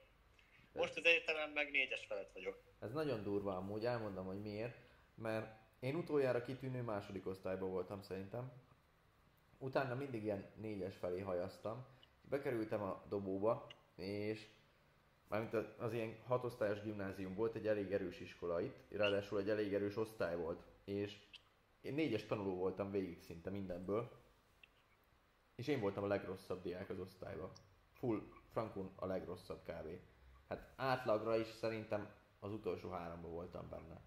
Most az egyetemen meg négyes felett vagyok. Ez nagyon durva amúgy, elmondom, hogy miért. Mert én utoljára kitűnő második osztályban voltam szerintem. Utána mindig ilyen négyes felé hajaztam. Bekerültem a dobóba, és mármint az ilyen hatosztályos gimnázium volt, egy elég erős iskola itt, ráadásul egy elég erős osztály volt. És én négyes tanuló voltam végig szinte mindenből. És én voltam a legrosszabb diák az osztályban. Full frankon a legrosszabb kb. Hát átlagra is szerintem az utolsó háromban voltam benne.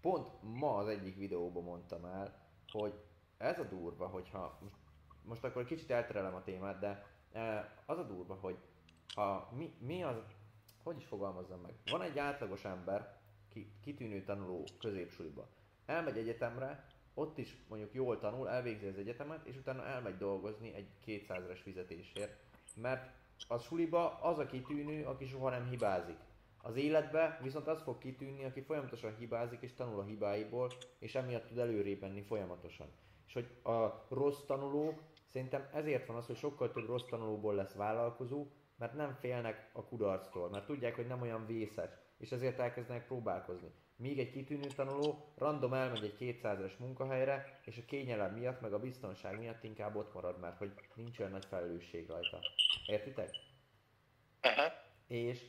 Pont ma az egyik videóban mondtam el, hogy ez a durva, hogyha most, most akkor kicsit elterelem a témát, de eh, az a durva, hogy ha mi, mi az, hogy is fogalmazzam meg, van egy átlagos ember, ki, kitűnő tanuló középsuliba, elmegy egyetemre, ott is mondjuk jól tanul, elvégzi az egyetemet, és utána elmegy dolgozni egy 200-es fizetésért, mert a suliba az a kitűnő, aki soha nem hibázik. Az életbe viszont az fog kitűnni, aki folyamatosan hibázik és tanul a hibáiból, és emiatt tud előrébb menni folyamatosan. És hogy a rossz tanulók, szerintem ezért van az, hogy sokkal több rossz tanulóból lesz vállalkozó, mert nem félnek a kudarctól, mert tudják, hogy nem olyan vészes, és ezért elkezdenek próbálkozni. Míg egy kitűnő tanuló random elmegy egy 200-es munkahelyre, és a kényelem miatt, meg a biztonság miatt inkább ott marad, mert hogy nincs olyan nagy felelősség rajta. Értitek? Aha. És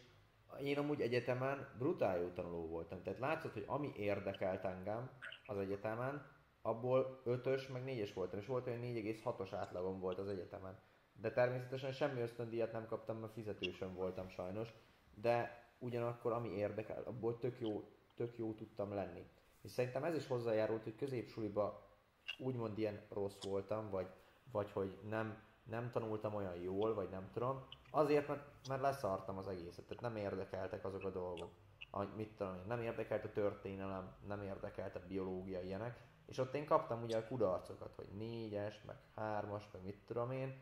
én amúgy egyetemen brutál jó tanuló voltam. Tehát látszott, hogy ami érdekelt engem az egyetemen, abból 5-ös, meg 4-es voltam, és volt olyan 4,6-os átlagom volt az egyetemen. De természetesen semmi ösztöndíjat nem kaptam, mert fizetősön voltam sajnos, de ugyanakkor ami érdekel, abból tök jó, tök jó tudtam lenni. És szerintem ez is hozzájárult, hogy középsuliba úgymond ilyen rossz voltam, vagy, vagy hogy nem, nem tanultam olyan jól, vagy nem tudom. Azért, mert, mert leszartam az egészet, tehát nem érdekeltek azok a dolgok. Ahogy, mit tudom én, nem érdekelt a történelem, nem érdekelt a biológia ilyenek. És ott én kaptam ugye a kudarcokat, hogy négyes, meg hármas, meg mit tudom én.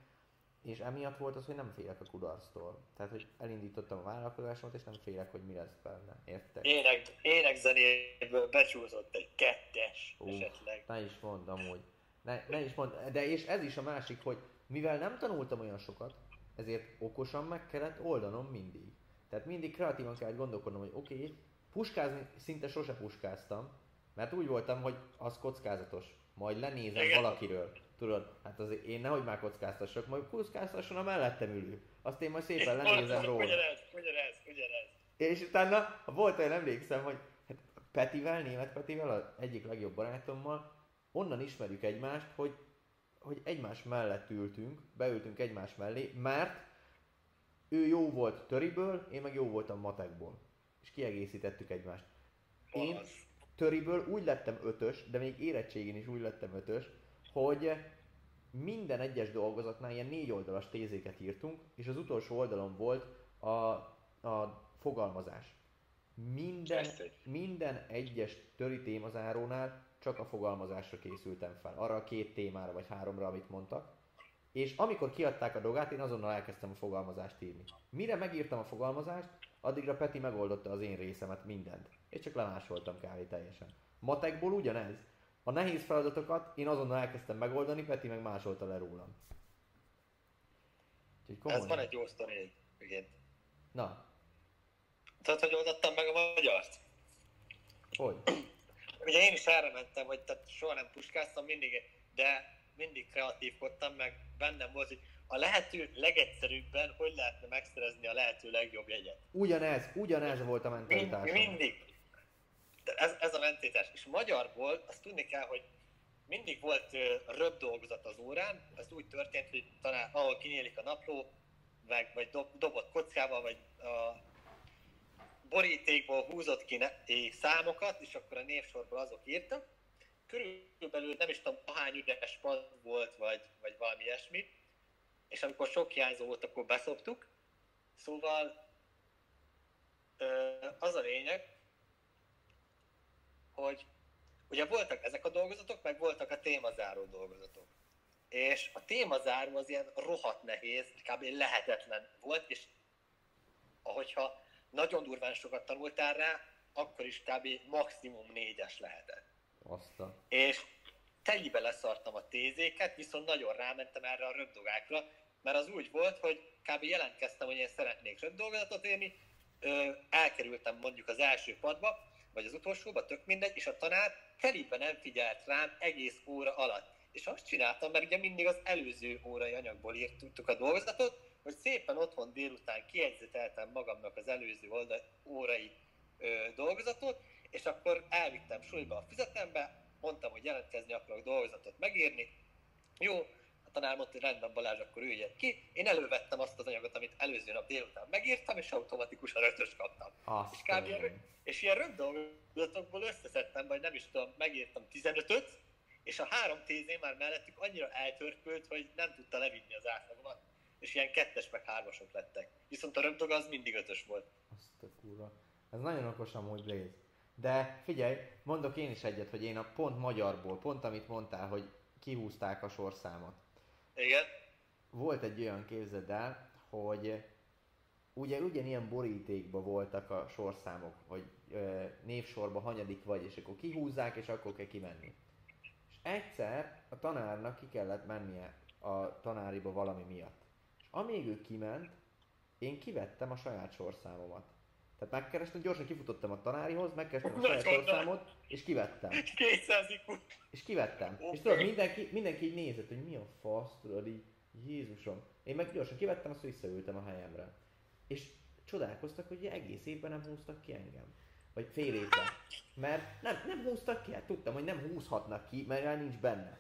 És emiatt volt az, hogy nem félek a kudarctól. Tehát, hogy elindítottam a vállalkozásomat, és nem félek, hogy mi lesz benne. Értek? Ének, énekzenéből becsúszott egy kettes Ú, esetleg. Ne is mondom, hogy. Ne, ne is mond, de és ez is a másik, hogy mivel nem tanultam olyan sokat, ezért okosan meg kellett oldanom mindig. Tehát mindig kreatívan kellett gondolkodnom, hogy oké, okay, puskázni szinte sose puskáztam, mert úgy voltam, hogy az kockázatos. Majd lenézem Igen. valakiről. Tudod, hát azért én nehogy már kockáztassak, majd kockáztasson a mellettem ülő. Azt én majd szépen lenézem róla. Ugyanez, ugyanez, ugyanez. És utána volt olyan, emlékszem, hogy hát Petivel, német Petivel, az egyik legjobb barátommal, onnan ismerjük egymást, hogy, hogy egymás mellett ültünk, beültünk egymás mellé, mert ő jó volt töriből, én meg jó voltam matekból. És kiegészítettük egymást. Én Az. töriből úgy lettem ötös, de még érettségén is úgy lettem ötös, hogy minden egyes dolgozatnál ilyen négy oldalas tézéket írtunk, és az utolsó oldalon volt a, a fogalmazás. Minden, minden egyes töri témazárónál csak a fogalmazásra készültem fel. Arra a két témára vagy háromra, amit mondtak. És amikor kiadták a dogát, én azonnal elkezdtem a fogalmazást írni. Mire megírtam a fogalmazást, addigra Peti megoldotta az én részemet, mindent. És csak lemásoltam kávé teljesen. Matekból ugyanez. A nehéz feladatokat én azonnal elkezdtem megoldani, Peti meg másolta le rólam. Úgyhogy Ez van egy jó sztori egyébként. Na, Tudod, hogy oldottam meg a magyart? hogy? Ugye én is erre mentem, hogy tehát soha nem puskáztam mindig, de mindig kreatívkodtam, meg bennem volt, hogy a lehető legegyszerűbben hogy lehetne megszerezni a lehető legjobb jegyet. Ugyanez, ugyanez volt a Mind, mentalitásom. mindig. Ez, ez a mentalitás. És magyarból azt tudni kell, hogy mindig volt röbb dolgozat az órán, ez úgy történt, hogy talán ahol kinyílik a napló, meg, vagy dob, dobott kockával, vagy a borítékból húzott ki számokat, és akkor a névsorból azok írtak. Körülbelül nem is tudom, ahány üres pad volt, vagy, vagy valami ilyesmi. És amikor sok hiányzó volt, akkor beszoptuk. Szóval az a lényeg, hogy ugye voltak ezek a dolgozatok, meg voltak a témazáró dolgozatok. És a témazáró az ilyen rohadt nehéz, kb. lehetetlen volt, és ahogyha nagyon durván sokat tanultál rá, akkor is kb. maximum négyes lehetett. Azt a... És telibe leszartam a tézéket, viszont nagyon rámentem erre a röpdogákra, mert az úgy volt, hogy kb. jelentkeztem, hogy én szeretnék röpdolgozatot írni, ö, elkerültem mondjuk az első padba, vagy az utolsóba, tök mindegy, és a tanár telibe nem figyelt rám egész óra alatt. És azt csináltam, mert ugye mindig az előző órai anyagból írtuk a dolgozatot, hogy szépen otthon délután kiegyzeteltem magamnak az előző olda, órai ö, dolgozatot, és akkor elvittem suliba a füzetembe, mondtam, hogy jelentkezni akarok dolgozatot megírni. Jó, tanár mondta, hogy rendben Balázs, akkor üljek ki. Én elővettem azt az anyagot, amit előző nap délután megírtam, és automatikusan ötös kaptam. Azt És kb. ilyen- És ilyen rövid dolgozatokból összeszedtem, vagy nem is tudom, megírtam 15-öt, és a három tézé már mellettük annyira eltörpült, hogy nem tudta levinni az átlagomat. És ilyen kettes meg hármasok lettek. Viszont a röpdog az mindig ötös volt. Azt a kurva. Ez nagyon okos amúgy Blaze. De figyelj, mondok én is egyet, hogy én a pont magyarból, pont amit mondtál, hogy kihúzták a sorszámot. Igen? Volt egy olyan képzeld el, hogy ugye ugyanilyen borítékban voltak a sorszámok, hogy ö, névsorba hanyadik vagy, és akkor kihúzzák, és akkor kell kimenni. És egyszer a tanárnak ki kellett mennie a tanáriba valami miatt. És amíg ő kiment, én kivettem a saját sorszámomat. Tehát megkerestem, gyorsan kifutottam a tanárihoz, megkerestem a saját sorszámot, és kivettem. 200 IQ. És kivettem. Oké. És tudod, mindenki, mindenki így nézett, hogy mi a fasz, tudod, így, Jézusom. Én meg gyorsan kivettem, azt visszaültem a helyemre. És csodálkoztak, hogy egész évben nem húztak ki engem. Vagy fél évben. Mert nem, nem húztak ki, hát tudtam, hogy nem húzhatnak ki, mert már nincs benne.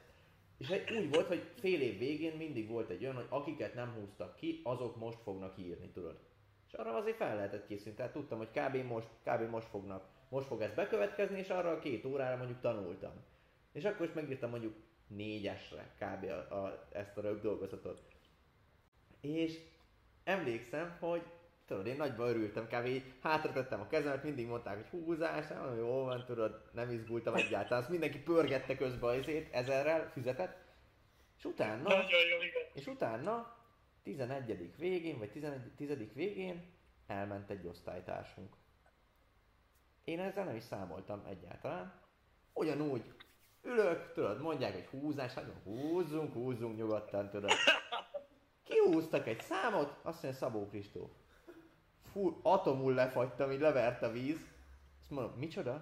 És egy- úgy volt, hogy fél év végén mindig volt egy olyan, hogy akiket nem húztak ki, azok most fognak írni, tudod. És arra azért fel lehetett készülni, tehát tudtam, hogy kb. most, kb. most fognak, most fog ez bekövetkezni, és arra a két órára mondjuk tanultam. És akkor is megírtam mondjuk négyesre kb. A, a, ezt a röbb dolgozatot. És emlékszem, hogy tudod, én nagyban örültem, kb. így hátra tettem a kezemet, mindig mondták, hogy húzás, nem jó van, tudod, nem izgultam egyáltalán. Azt mindenki pörgette közben azért ezerrel füzetet. És utána, Nagyon jó, igen. és utána 11. végén, vagy 11. 10. végén elment egy osztálytársunk. Én ezzel nem is számoltam egyáltalán. Ugyanúgy ülök, tudod, mondják, hogy húzás, hát húzzunk, húzzunk nyugodtan, tudod. Kihúztak egy számot, azt mondja Szabó Kristóf. Fú, atomul lefagytam, így levert a víz. Azt mondom, micsoda?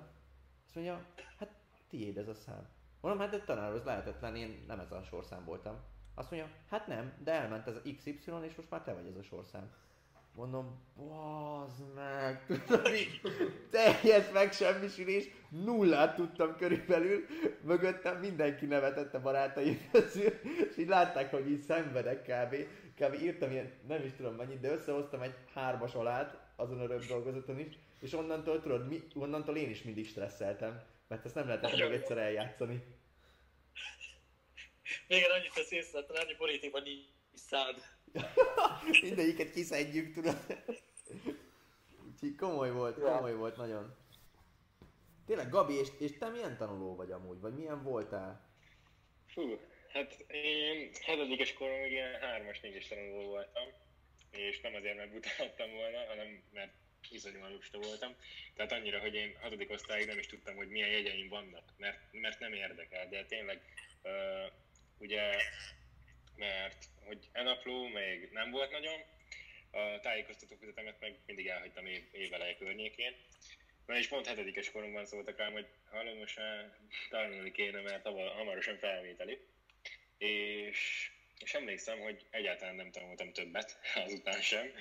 Azt mondja, hát tiéd ez a szám. Mondom, hát egy tanárhoz lehetetlen, én nem ez a sorszám voltam. Azt mondja, hát nem, de elment ez a XY, és most már te vagy ez a sorszám. Mondom, bazd meg, tudod így, teljes megsemmisülés, nullát tudtam körülbelül, mögöttem mindenki nevetett a barátaim közül, és így látták, hogy így szenvedek kb. Kb. írtam ilyen, nem is tudom mennyit, de összehoztam egy hármas alát azon a röbb dolgozaton is, és onnantól tudod, mi, onnantól én is mindig stresszeltem, mert ezt nem lehetett meg egyszer eljátszani. Még annyit tesz észre, annyi politikban nincs szád. Mindegyiket kiszedjük, tudod. Úgyhogy komoly volt, komoly volt nagyon. Tényleg, Gabi, és, és te milyen tanuló vagy amúgy? Vagy milyen voltál? Fú, hát én hetedikes koromig ilyen hármas négyes tanuló voltam, és nem azért, mert butáltam volna, hanem mert iszonyúan lusta voltam. Tehát annyira, hogy én hatodik osztályig nem is tudtam, hogy milyen jegyeim vannak, mert, mert nem érdekel, de tényleg uh, ugye, mert hogy enapló még nem volt nagyon, a tájékoztató fizetemet meg mindig elhagytam év, éveleje környékén. Na és pont hetedikes koromban szóltak rám, hogy hallom, most tanulni kéne, mert hamarosan felvételi. És, és emlékszem, hogy egyáltalán nem tanultam többet, azután sem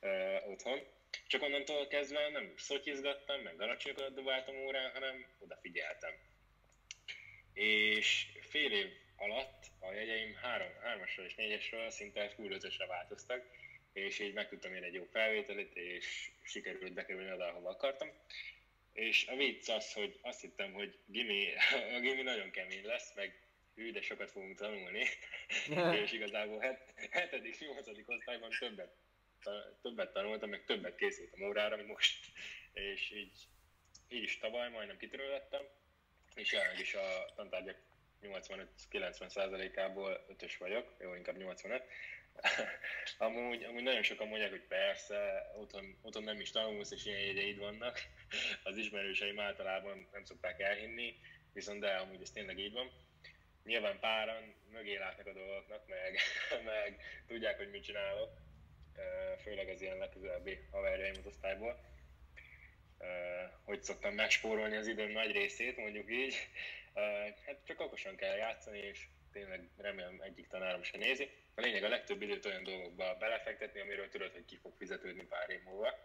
uh, otthon. Csak onnantól kezdve nem szotyizgattam, meg daracsinyokat dobáltam órán, hanem odafigyeltem. És fél év alatt a jegyeim 3, 3-asról és 4-esről szinte full 5 változtak, és így meg tudtam én egy jó felvételit, és sikerült bekerülni oda, ahova akartam. És a vicc az, hogy azt hittem, hogy gimi, a gimi nagyon kemény lesz, meg hű, de sokat fogunk tanulni, és igazából 7. 8. osztályban többet, többet tanultam, meg többet készültem órára, mint most. És így, így is tavaly majdnem kitörölöttem, és jelenleg is a tantárgyak 85-90%-ából 5-ös vagyok, jó, inkább 85. amúgy, amúgy nagyon sokan mondják, hogy persze, otthon, otthon nem is tanulsz, és ilyen jegyeid vannak. Az ismerőseim általában nem szokták elhinni, viszont de amúgy ez tényleg így van. Nyilván páran mögé látnak a dolgoknak, meg, meg tudják, hogy mit csinálok, főleg az ilyen legközelebbi haverjaim az osztályból hogy szoktam megspórolni az időm nagy részét, mondjuk így. Hát csak okosan kell játszani, és tényleg remélem egyik tanárom se nézi. A lényeg a legtöbb időt olyan dolgokba belefektetni, amiről tudod, hogy ki fog fizetődni pár év múlva.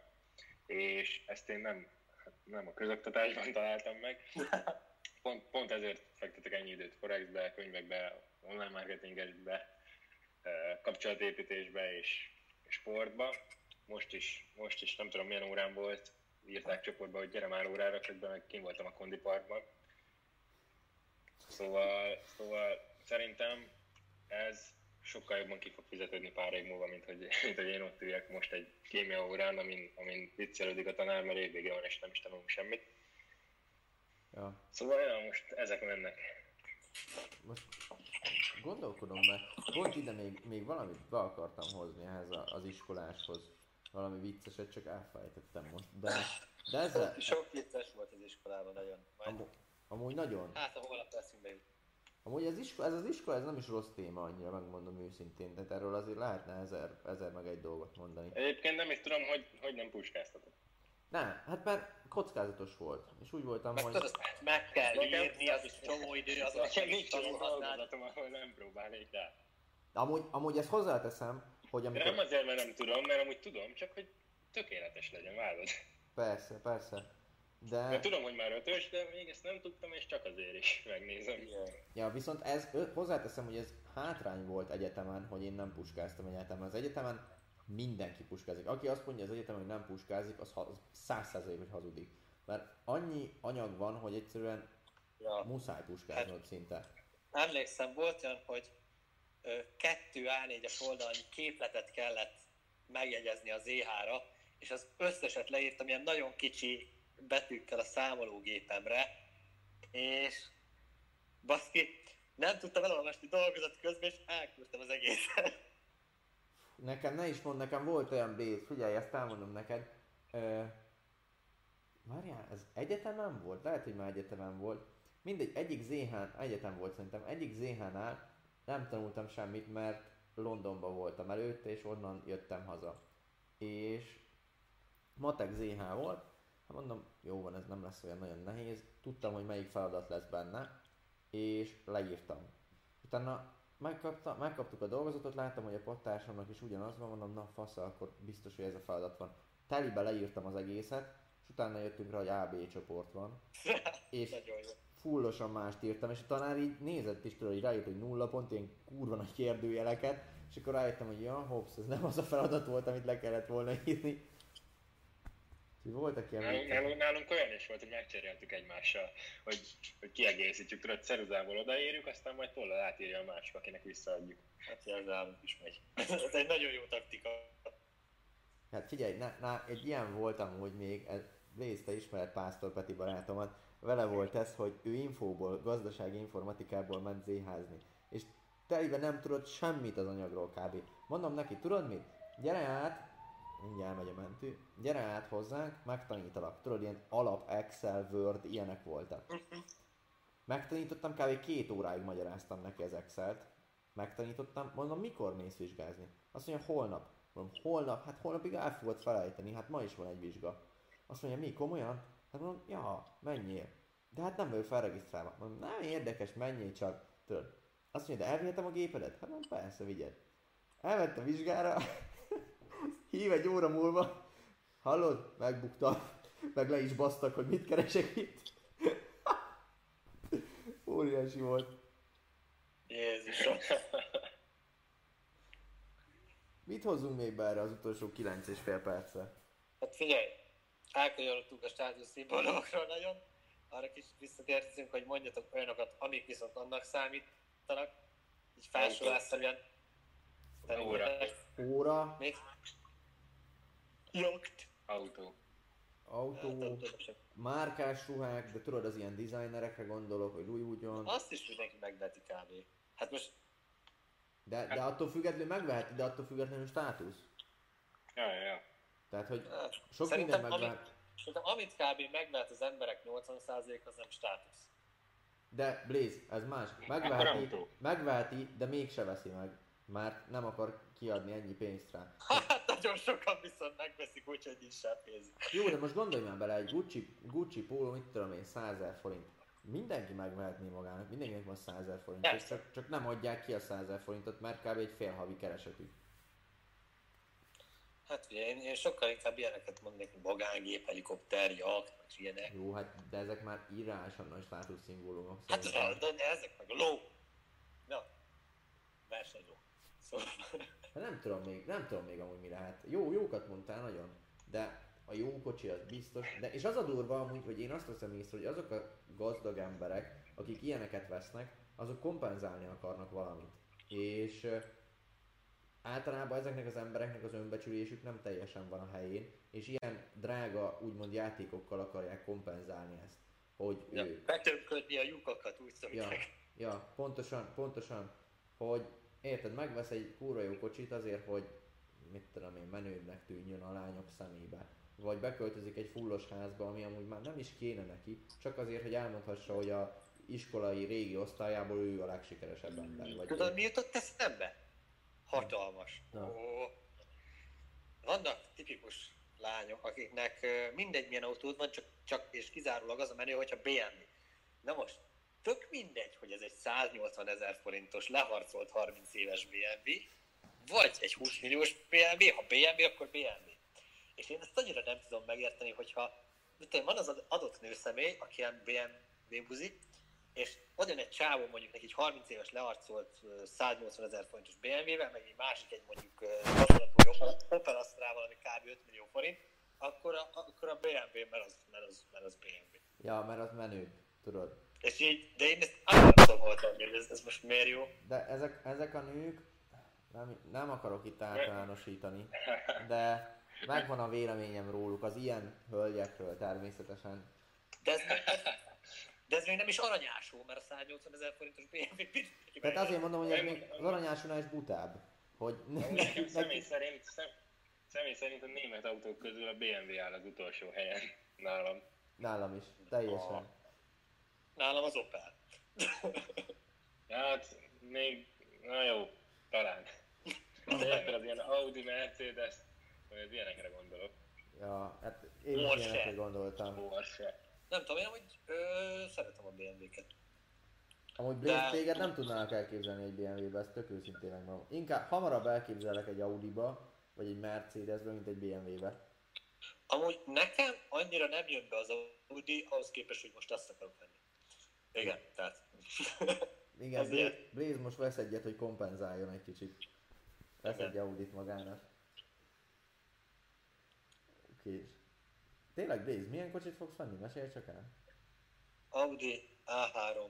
És ezt én nem, hát nem a közoktatásban találtam meg. Pont, pont ezért fektetek ennyi időt Forexbe, könyvekbe, online marketingesbe, kapcsolatépítésbe és, sportba. Most is, most is nem tudom milyen órán volt, írták csoportba, hogy gyere már órára, közben meg kim voltam a kondiparkban. Szóval, szóval szerintem ez sokkal jobban ki fog fizetődni pár év múlva, mint hogy, mint hogy én ott üljek most egy kémia órán, amin, amin viccelődik a tanár, mert évvége van, és nem is tanulunk semmit. Ja. Szóval ja, most ezek mennek. Most gondolkodom, mert pont ide még, még valamit be akartam hozni ehhez az iskoláshoz valami vicceset, csak elfelejtettem most. De, de ezzel... Sok vicces volt az iskolában nagyon. Majd... Amú, amúgy nagyon. Hát a holnap eszünkbe jut. Amúgy ez, iskola, ez az iskola, ez nem is rossz téma annyira, megmondom őszintén, tehát erről azért lehetne ezer, ezer meg egy dolgot mondani. Egyébként nem is tudom, hogy, hogy nem puskáztatok. Nem, hát mert kockázatos volt, és úgy voltam, meg hogy... Tudod, meg kell írni, az is csomó idő, az Nekem nincs olyan ahol nem próbálnék rá. Amúgy, amúgy ezt hozzáteszem, hogy amikor... De nem azért, mert nem tudom, mert amúgy tudom, csak hogy tökéletes legyen, vágod. Persze, persze. De... Mert tudom, hogy már ötös, de még ezt nem tudtam, és csak azért is megnézem. Ja, viszont ez, hozzáteszem, hogy ez hátrány volt egyetemen, hogy én nem puskáztam egyetemen. Az egyetemen mindenki puskázik. Aki azt mondja az egyetemen, hogy nem puskázik, az száz százalék, hogy hazudik. Mert annyi anyag van, hogy egyszerűen ja. muszáj puskáznod hát, szinte. Emlékszem, volt olyan, hogy kettő A4-es oldalnyi képletet kellett megjegyezni az EH-ra, és az összeset leírtam ilyen nagyon kicsi betűkkel a számológépemre, és baszki, nem tudtam elolvasni dolgozat közben, és elküldtem az egészet. Nekem ne is mond, nekem volt olyan béz, figyelj, ezt elmondom neked. Ö, Várjál, ez egyetemen volt? Lehet, hogy már egyetemen volt. Mindegy, egyik ZH, egyetem volt szerintem, egyik ZH-nál nem tanultam semmit, mert Londonban voltam előtte, és onnan jöttem haza. És matek ZH volt, mondom, jó van, ez nem lesz olyan nagyon nehéz. Tudtam, hogy melyik feladat lesz benne, és leírtam. Utána megkapta, megkaptuk a dolgozatot, láttam, hogy a pattársamnak is ugyanaz van, mondom, na fasza, akkor biztos, hogy ez a feladat van. Telibe leírtam az egészet, és utána jöttünk rá, hogy AB csoport van. És fullosan mást írtam, és a tanár így nézett is tudod, hogy rájött, hogy nulla pont, ilyen kurva nagy kérdőjeleket, és akkor rájöttem, hogy ja, hops, ez nem az a feladat volt, amit le kellett volna írni. Voltak ilyen Nálunk, nálunk, nálunk olyan is volt, hogy megcseréltük egymással, hogy, hogy kiegészítjük, tudod, ceruzából odaírjuk, aztán majd tollal átírja a másik, akinek visszaadjuk. Hát ez nálunk is megy. ez egy nagyon jó taktika. Hát figyelj, na, na, egy ilyen voltam, hogy még, te ismered Pásztor Peti barátomat, vele volt ez, hogy ő infóból, gazdasági informatikából ment zéházni. És telibe nem tudott semmit az anyagról kb. Mondom neki, tudod mit? Gyere át, mindjárt megy a mentő, gyere át hozzánk, megtanítalak. Tudod, ilyen alap Excel, Word, ilyenek voltak. Megtanítottam, kb. két óráig magyaráztam neki az Excel-t. Megtanítottam, mondom, mikor mész vizsgázni? Azt mondja, holnap. Mondom, holnap? Hát holnapig el fogod felejteni, hát ma is van egy vizsga. Azt mondja, mi, komolyan? Hát mondom, ja, menjél. De hát nem vagyok felregisztrálva. Mondom, nem érdekes, menjél csak. Tudod. Azt mondja, de elvihetem a gépedet? Hát mondom, persze, vigyed. Elvette vizsgára, hív egy óra múlva, hallod, megbuktam, meg le is basztak, hogy mit keresek itt. Óriási volt. Jézusom. Mit hozzunk még be erre az utolsó 9 és fél percre? Hát figyelj, elkanyarodtunk a státuszszimbólumokról nagyon. Arra kis visszatértünk, hogy mondjatok olyanokat, amik viszont annak számítanak. Így felsorolásszerűen. Óra. Óra, Még? Jogt. Autó. autó, márkás ruhák, de tudod, az ilyen designerekre gondolok, hogy Louis Vuitton. Azt is mindenki megveti kb. Hát most De, de attól függetlenül megveheti, de attól függetlenül státusz. Ja, ja, ja. Tehát, hogy hát, sok szerintem, minden amit, megvehet. szerintem amit kb. megvehet az emberek 80% az nem státusz. De Blaze, ez más. Megveheti, megveheti, de mégse veszi meg. Mert nem akar kiadni ennyi pénzt rá. Nagyon sokan viszont megveszik, úgyhogy is sem pénzik. Jó, de most gondolj már bele, egy Gucci, Gucci póló, mit tudom én, 100 000 forint. Mindenki megvehetné magának, mindenkinek van 100 000 forint, és csak, csak nem adják ki a 100 000 forintot, mert kb. egy fél havi keresetük. Hát ugye én, én sokkal inkább ilyeneket mondnék, mint magángép, helikopter, jakt, meg ilyenek. Jó, hát de ezek már irányosan nagy státuszszimbólumok Hát de, de ezek meg a ló. Na, versenyló. Szóval, Hát nem tudom még, nem tudom még amúgy mi lehet. Jó, jókat mondtál nagyon, de a jó kocsi az biztos. De, és az a durva amúgy, hogy én azt veszem észre, hogy azok a gazdag emberek, akik ilyeneket vesznek, azok kompenzálni akarnak valamit. És általában ezeknek az embereknek az önbecsülésük nem teljesen van a helyén, és ilyen drága, úgymond játékokkal akarják kompenzálni ezt. Hogy ja, betömködni a lyukakat úgy Ja, szólják. ja, pontosan, pontosan, hogy érted, megvesz egy kúra jó kocsit azért, hogy mit tudom én, menőbbnek tűnjön a lányok szemébe. Vagy beköltözik egy fullos házba, ami amúgy már nem is kéne neki, csak azért, hogy elmondhassa, hogy a iskolai régi osztályából ő a legsikeresebb ember. Vagy Tudod, ő. mi jutott eszembe? Hatalmas. Na. Ó. Vannak tipikus lányok, akiknek mindegy milyen autód van, csak, csak és kizárólag az a menő, hogyha BMW. Na most, tök mindegy, hogy ez egy 180 ezer forintos leharcolt 30 éves BMW, vagy egy 20 milliós BMW, ha BMW, akkor BMW. És én ezt annyira nem tudom megérteni, hogyha mit tudom, van az ad- adott nőszemély, aki ilyen BMW buzi, és van egy csávó mondjuk neki egy 30 éves learcolt ö, 180 ezer forintos BMW-vel, meg egy másik egy mondjuk hasonlatú Opel- Astra-val, kb. 5 millió forint, akkor a, akkor a BMW, mert az, mert az, mert az BMW. Ja, mert az menő, tudod. És így, de én ezt nem hol tenni, hogy ez, ez most miért jó. De ezek, ezek a nők, nem, nem akarok itt általánosítani, de megvan a véleményem róluk, az ilyen hölgyekről természetesen. De ez, de ez még nem is aranyásó, mert a 180 ezer forintos BMW mindenki Tehát azért mondom, hogy ez Nem- még az aranyásúnál is butább. Hogy Nekem személy neki, szerint, szem, személy szerint a német autók közül a BMW áll az utolsó helyen nálam. nálam is, teljesen. Nálam az Opel. Hát még, na jó, talán. De érted, az ilyen Audi, Mercedes, vagy az ilyenekre gondolok. Ja, hát én is Porsche. ilyenekre gondoltam. Porsche. Nem tudom, én hogy ö, szeretem a BMW-ket. Amúgy Blaze De- téged nem tudnának elképzelni egy BMW-be, ezt tök őszintén megmondom. Inkább hamarabb elképzelek egy Audi-ba, vagy egy Mercedesbe, mint egy BMW-be. Amúgy nekem annyira nem jön be az Audi, ahhoz képest, hogy most azt akarok venni. Igen, tehát... Igen, Az Blaze, most vesz egyet, hogy kompenzáljon egy kicsit. Vesz Igen. egy Audit magának. Oké. Tényleg Blaze, milyen kocsit fogsz venni? Mesélj csak el. Audi A3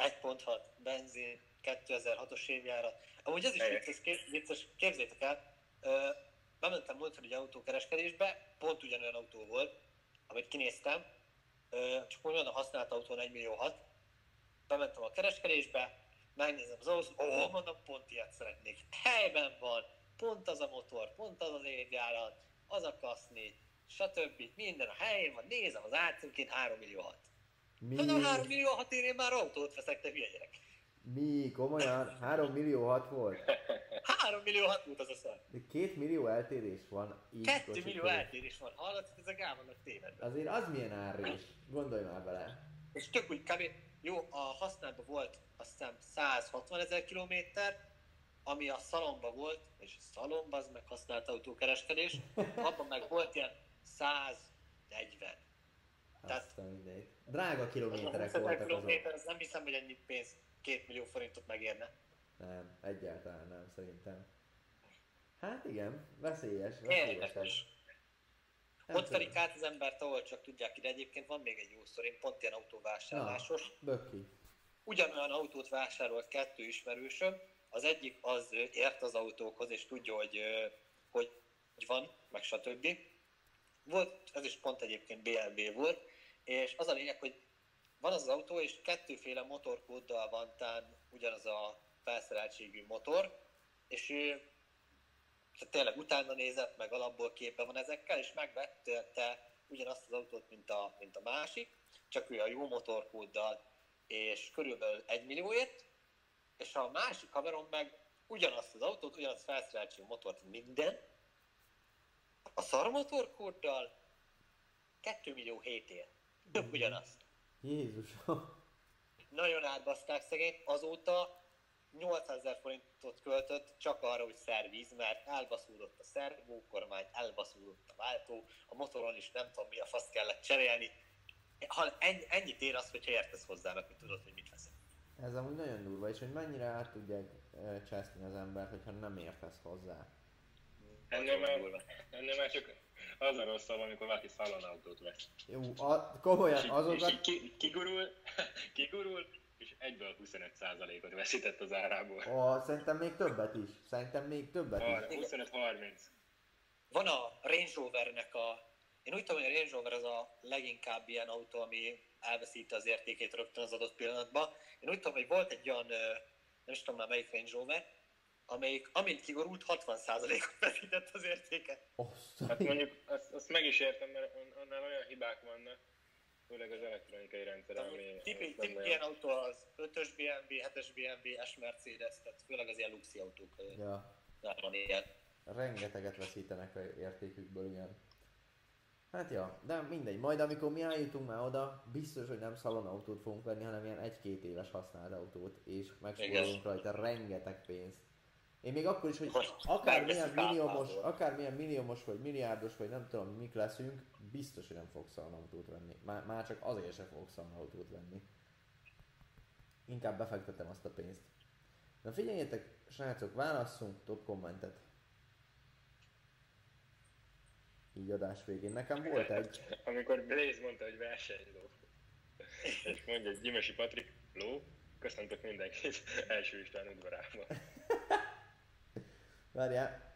1.6 benzin 2006-os évjárat. Amúgy ez is vicces, vicces, képzétek el, ö, bementem múltkor egy autókereskedésbe, pont ugyanolyan autó volt, amit kinéztem, csak olyan a használt autón 1 millió 6. Bementem a kereskedésbe, megnézem az autót, ó, mondom, pont ilyet szeretnék. Helyben van, pont az a motor, pont az az évjárat, az a kaszni, stb. Minden a helyén van, nézem az árcímként 3 millió 6. Mi? Mondom, 3 millió 6 én már autót veszek, te hülye gyerek. Mi? Komolyan? 3 millió 6 volt? 3 millió 6 volt az a szar. De 2 millió eltérés van így 2 kocsik millió között. eltérés van, hallod, hogy ezek el vannak tévedve. Azért az milyen árrés? Gondolj már bele. És tök úgy kb. Jó, a használatban volt azt hiszem 160 ezer kilométer, ami a szalomba volt, és a szalomba az meg használt autókereskedés, abban meg volt ilyen 140. Tehát- Azt mindegy. Drága kilométerek 20 ezer voltak azok. kilométer, az nem hiszem, hogy ennyi pénz 2 millió forintot megérne. Nem, egyáltalán nem, szerintem. Hát igen, veszélyes, veszélyes. Érdekes. Ott verik át az embert, ahol csak tudják ide. Egyébként van még egy jó szor, én pont ilyen autóvásárlásos. Böki. Ugyanolyan autót vásárolt kettő ismerősöm, az egyik az ért az autókhoz, és tudja, hogy hogy van, meg stb. Volt, ez is pont egyébként BMW volt, és az a lényeg, hogy van az, az autó, és kettőféle motorkóddal van tán ugyanaz a felszereltségű motor, és ő tehát tényleg utána nézett, meg alapból képbe van ezekkel, és megvette ugyanazt az autót, mint a, mint a másik, csak ő a jó motorkóddal, és körülbelül egy millióért, és a másik haverom meg ugyanazt az autót, ugyanazt felszereltségű motort, minden, a szar motorkóddal 2 millió 7 ér. Ugyanazt. Jézusom. Nagyon átbaszták szegényt, azóta 800 ezer forintot költött csak arra, hogy szerviz, mert elbaszódott a szervókormány, elbaszódott a váltó, a motoron is nem tudom mi a fasz kellett cserélni. Ha ennyi, ennyit ér az, hogyha értesz hozzá, hogy tudod, hogy mit veszek. Ez amúgy nagyon durva, és hogy mennyire át tudják eh, cseszni az ember, hogyha nem értesz hozzá. Ennél Nagyon már, ennél már csak az a rosszabb, amikor valaki szalonautót vesz. Jó, a, komolyan, És, és azokat... így ki, kigurul, kigurul, és egyből 25%-ot veszített az árából. Ó, szerintem még többet is. Szerintem még többet is. 25-30. Van a Range Rovernek a... Én úgy tudom, hogy a Range Rover az a leginkább ilyen autó, ami elveszíti az értékét rögtön az adott pillanatban. Én úgy tudom, hogy volt egy olyan, nem is tudom már melyik Range Rover, amelyik, amint kigorult, 60%-ot veszített az értéke. Oszta. Hát mondjuk azt, azt meg is értem, mert annál olyan hibák vannak, főleg az elektronikai rendszer, ami... Tipi, tipi ilyen autó az 5-ös BMW, 7-es BMW, S Mercedes, tehát főleg az ilyen luxi autók ö, Ja, van ilyen. rengeteget veszítenek a értékükből, igen. Hát ja, de mindegy, majd amikor mi eljutunk már oda, biztos, hogy nem szalonautót fogunk venni, hanem ilyen egy-két éves használt autót, és megspórolunk rajta rengeteg pénzt. Én még akkor is, hogy akármilyen milliómos, akármilyen milliómos vagy milliárdos, vagy nem tudom mik leszünk, biztos, hogy nem fogok szalonautót venni. Már, már csak azért sem fogok szalonautót venni. Inkább befektetem azt a pénzt. Na figyeljetek, srácok, válasszunk top kommentet. Így adás végén. Nekem volt egy, Amikor Blaze mondta, hogy versenyló. És mondja, hogy Gyimesi Patrik, ló, köszöntök mindenkit első István udvarában. Várjál,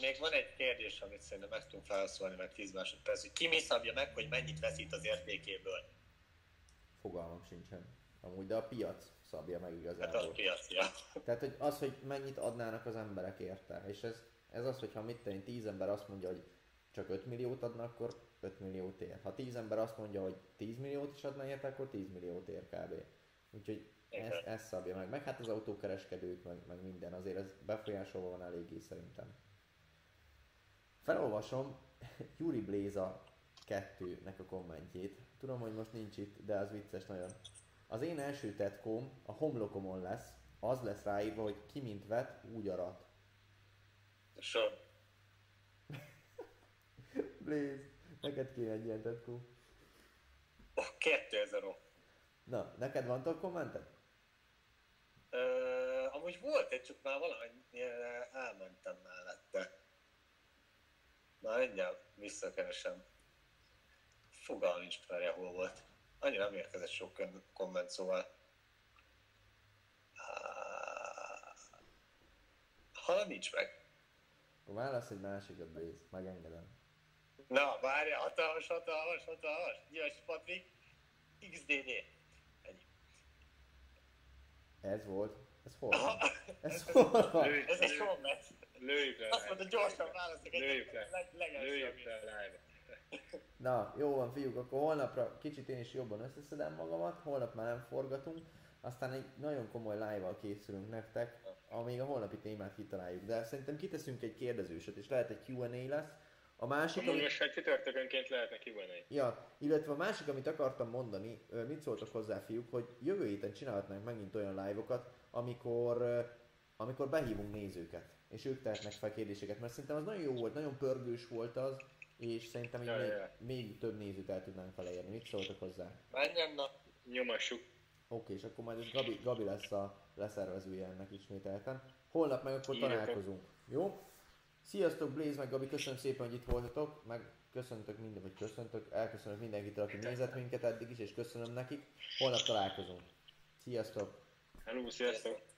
Még van egy kérdés, amit szerintem meg tudunk felszólni, mert 10 másodperc, hogy ki mi szabja meg, hogy mennyit veszít az értékéből? fogalmam sincsen. Amúgy, de a piac szabja meg Hát az igazából. piacja. Tehát, hogy az, hogy mennyit adnának az emberek érte. És ez, ez az, hogyha mit tenni, 10 ember azt mondja, hogy csak 5 milliót adnak, akkor 5 milliót ér. Ha 10 ember azt mondja, hogy 10 milliót is adna érte, akkor 10 milliót ér kb. Úgyhogy ez, Igen. ez szabja meg. Meg hát az autókereskedők, meg, meg minden. Azért ez befolyásolva van eléggé szerintem. Felolvasom Yuri Bléza 2-nek a kommentjét. Tudom, hogy most nincs itt, de az vicces nagyon. Az én első tetkóm a homlokomon lesz, az lesz ráírva, hogy ki mint vet, úgy arat. Sor. Blaze, neked kéne egy ilyen tetkó. Oh, 2000 ó. Na, neked van top kommented? Ö, amúgy volt egy, csak már ilyen elmentem mellette. Már mindjárt visszakeresem. Fogalm nincs merje, hol volt. Annyira nem érkezett sok komment, szóval... Á, Ha nincs meg. Válasz egy másikat, Blaze, megengedem. Na, várja, hatalmas, hatalmas, hatalmas. Gyilasi Patrik, XDD. Ez volt. Ez hol van? Ez hol van? Lőjük, Ez egy lőjük, komment. lőjük le. Azt mondta, gyorsan válaszok egy Lőjük le. Lőjük le live Na, jó van fiúk, akkor holnapra kicsit én is jobban összeszedem magamat, holnap már nem forgatunk, aztán egy nagyon komoly live-val készülünk nektek, amíg a holnapi témát kitaláljuk, de szerintem kiteszünk egy kérdezőset, és lehet egy Q&A lesz. A másik, Amúgy ami... most csütörtökönként lehetne kivonni. Ja, illetve a másik, amit akartam mondani, mit szóltok hozzá fiúk, hogy jövő héten csinálhatnánk megint olyan live-okat, amikor, amikor behívunk nézőket, és ők tehetnek fel kérdéseket, mert szerintem az nagyon jó volt, nagyon pörgős volt az, és szerintem Ja, még, ja, még több nézőt el tudnánk vele érni. Mit szóltok hozzá? Menjen, na. Nyomassuk. Oké, és akkor majd ez Gabi, Gabi lesz a leszervezője ennek ismételten. Holnap meg akkor Írjatok. találkozunk. Jó? Sziasztok Blaze, meg Gabi, köszönöm szépen, hogy itt voltatok, meg köszöntök minden, vagy köszöntök, elköszönök mindenkitől, aki nézett minket eddig is, és köszönöm nekik. Holnap találkozunk. Sziasztok! Hello! Sziasztok.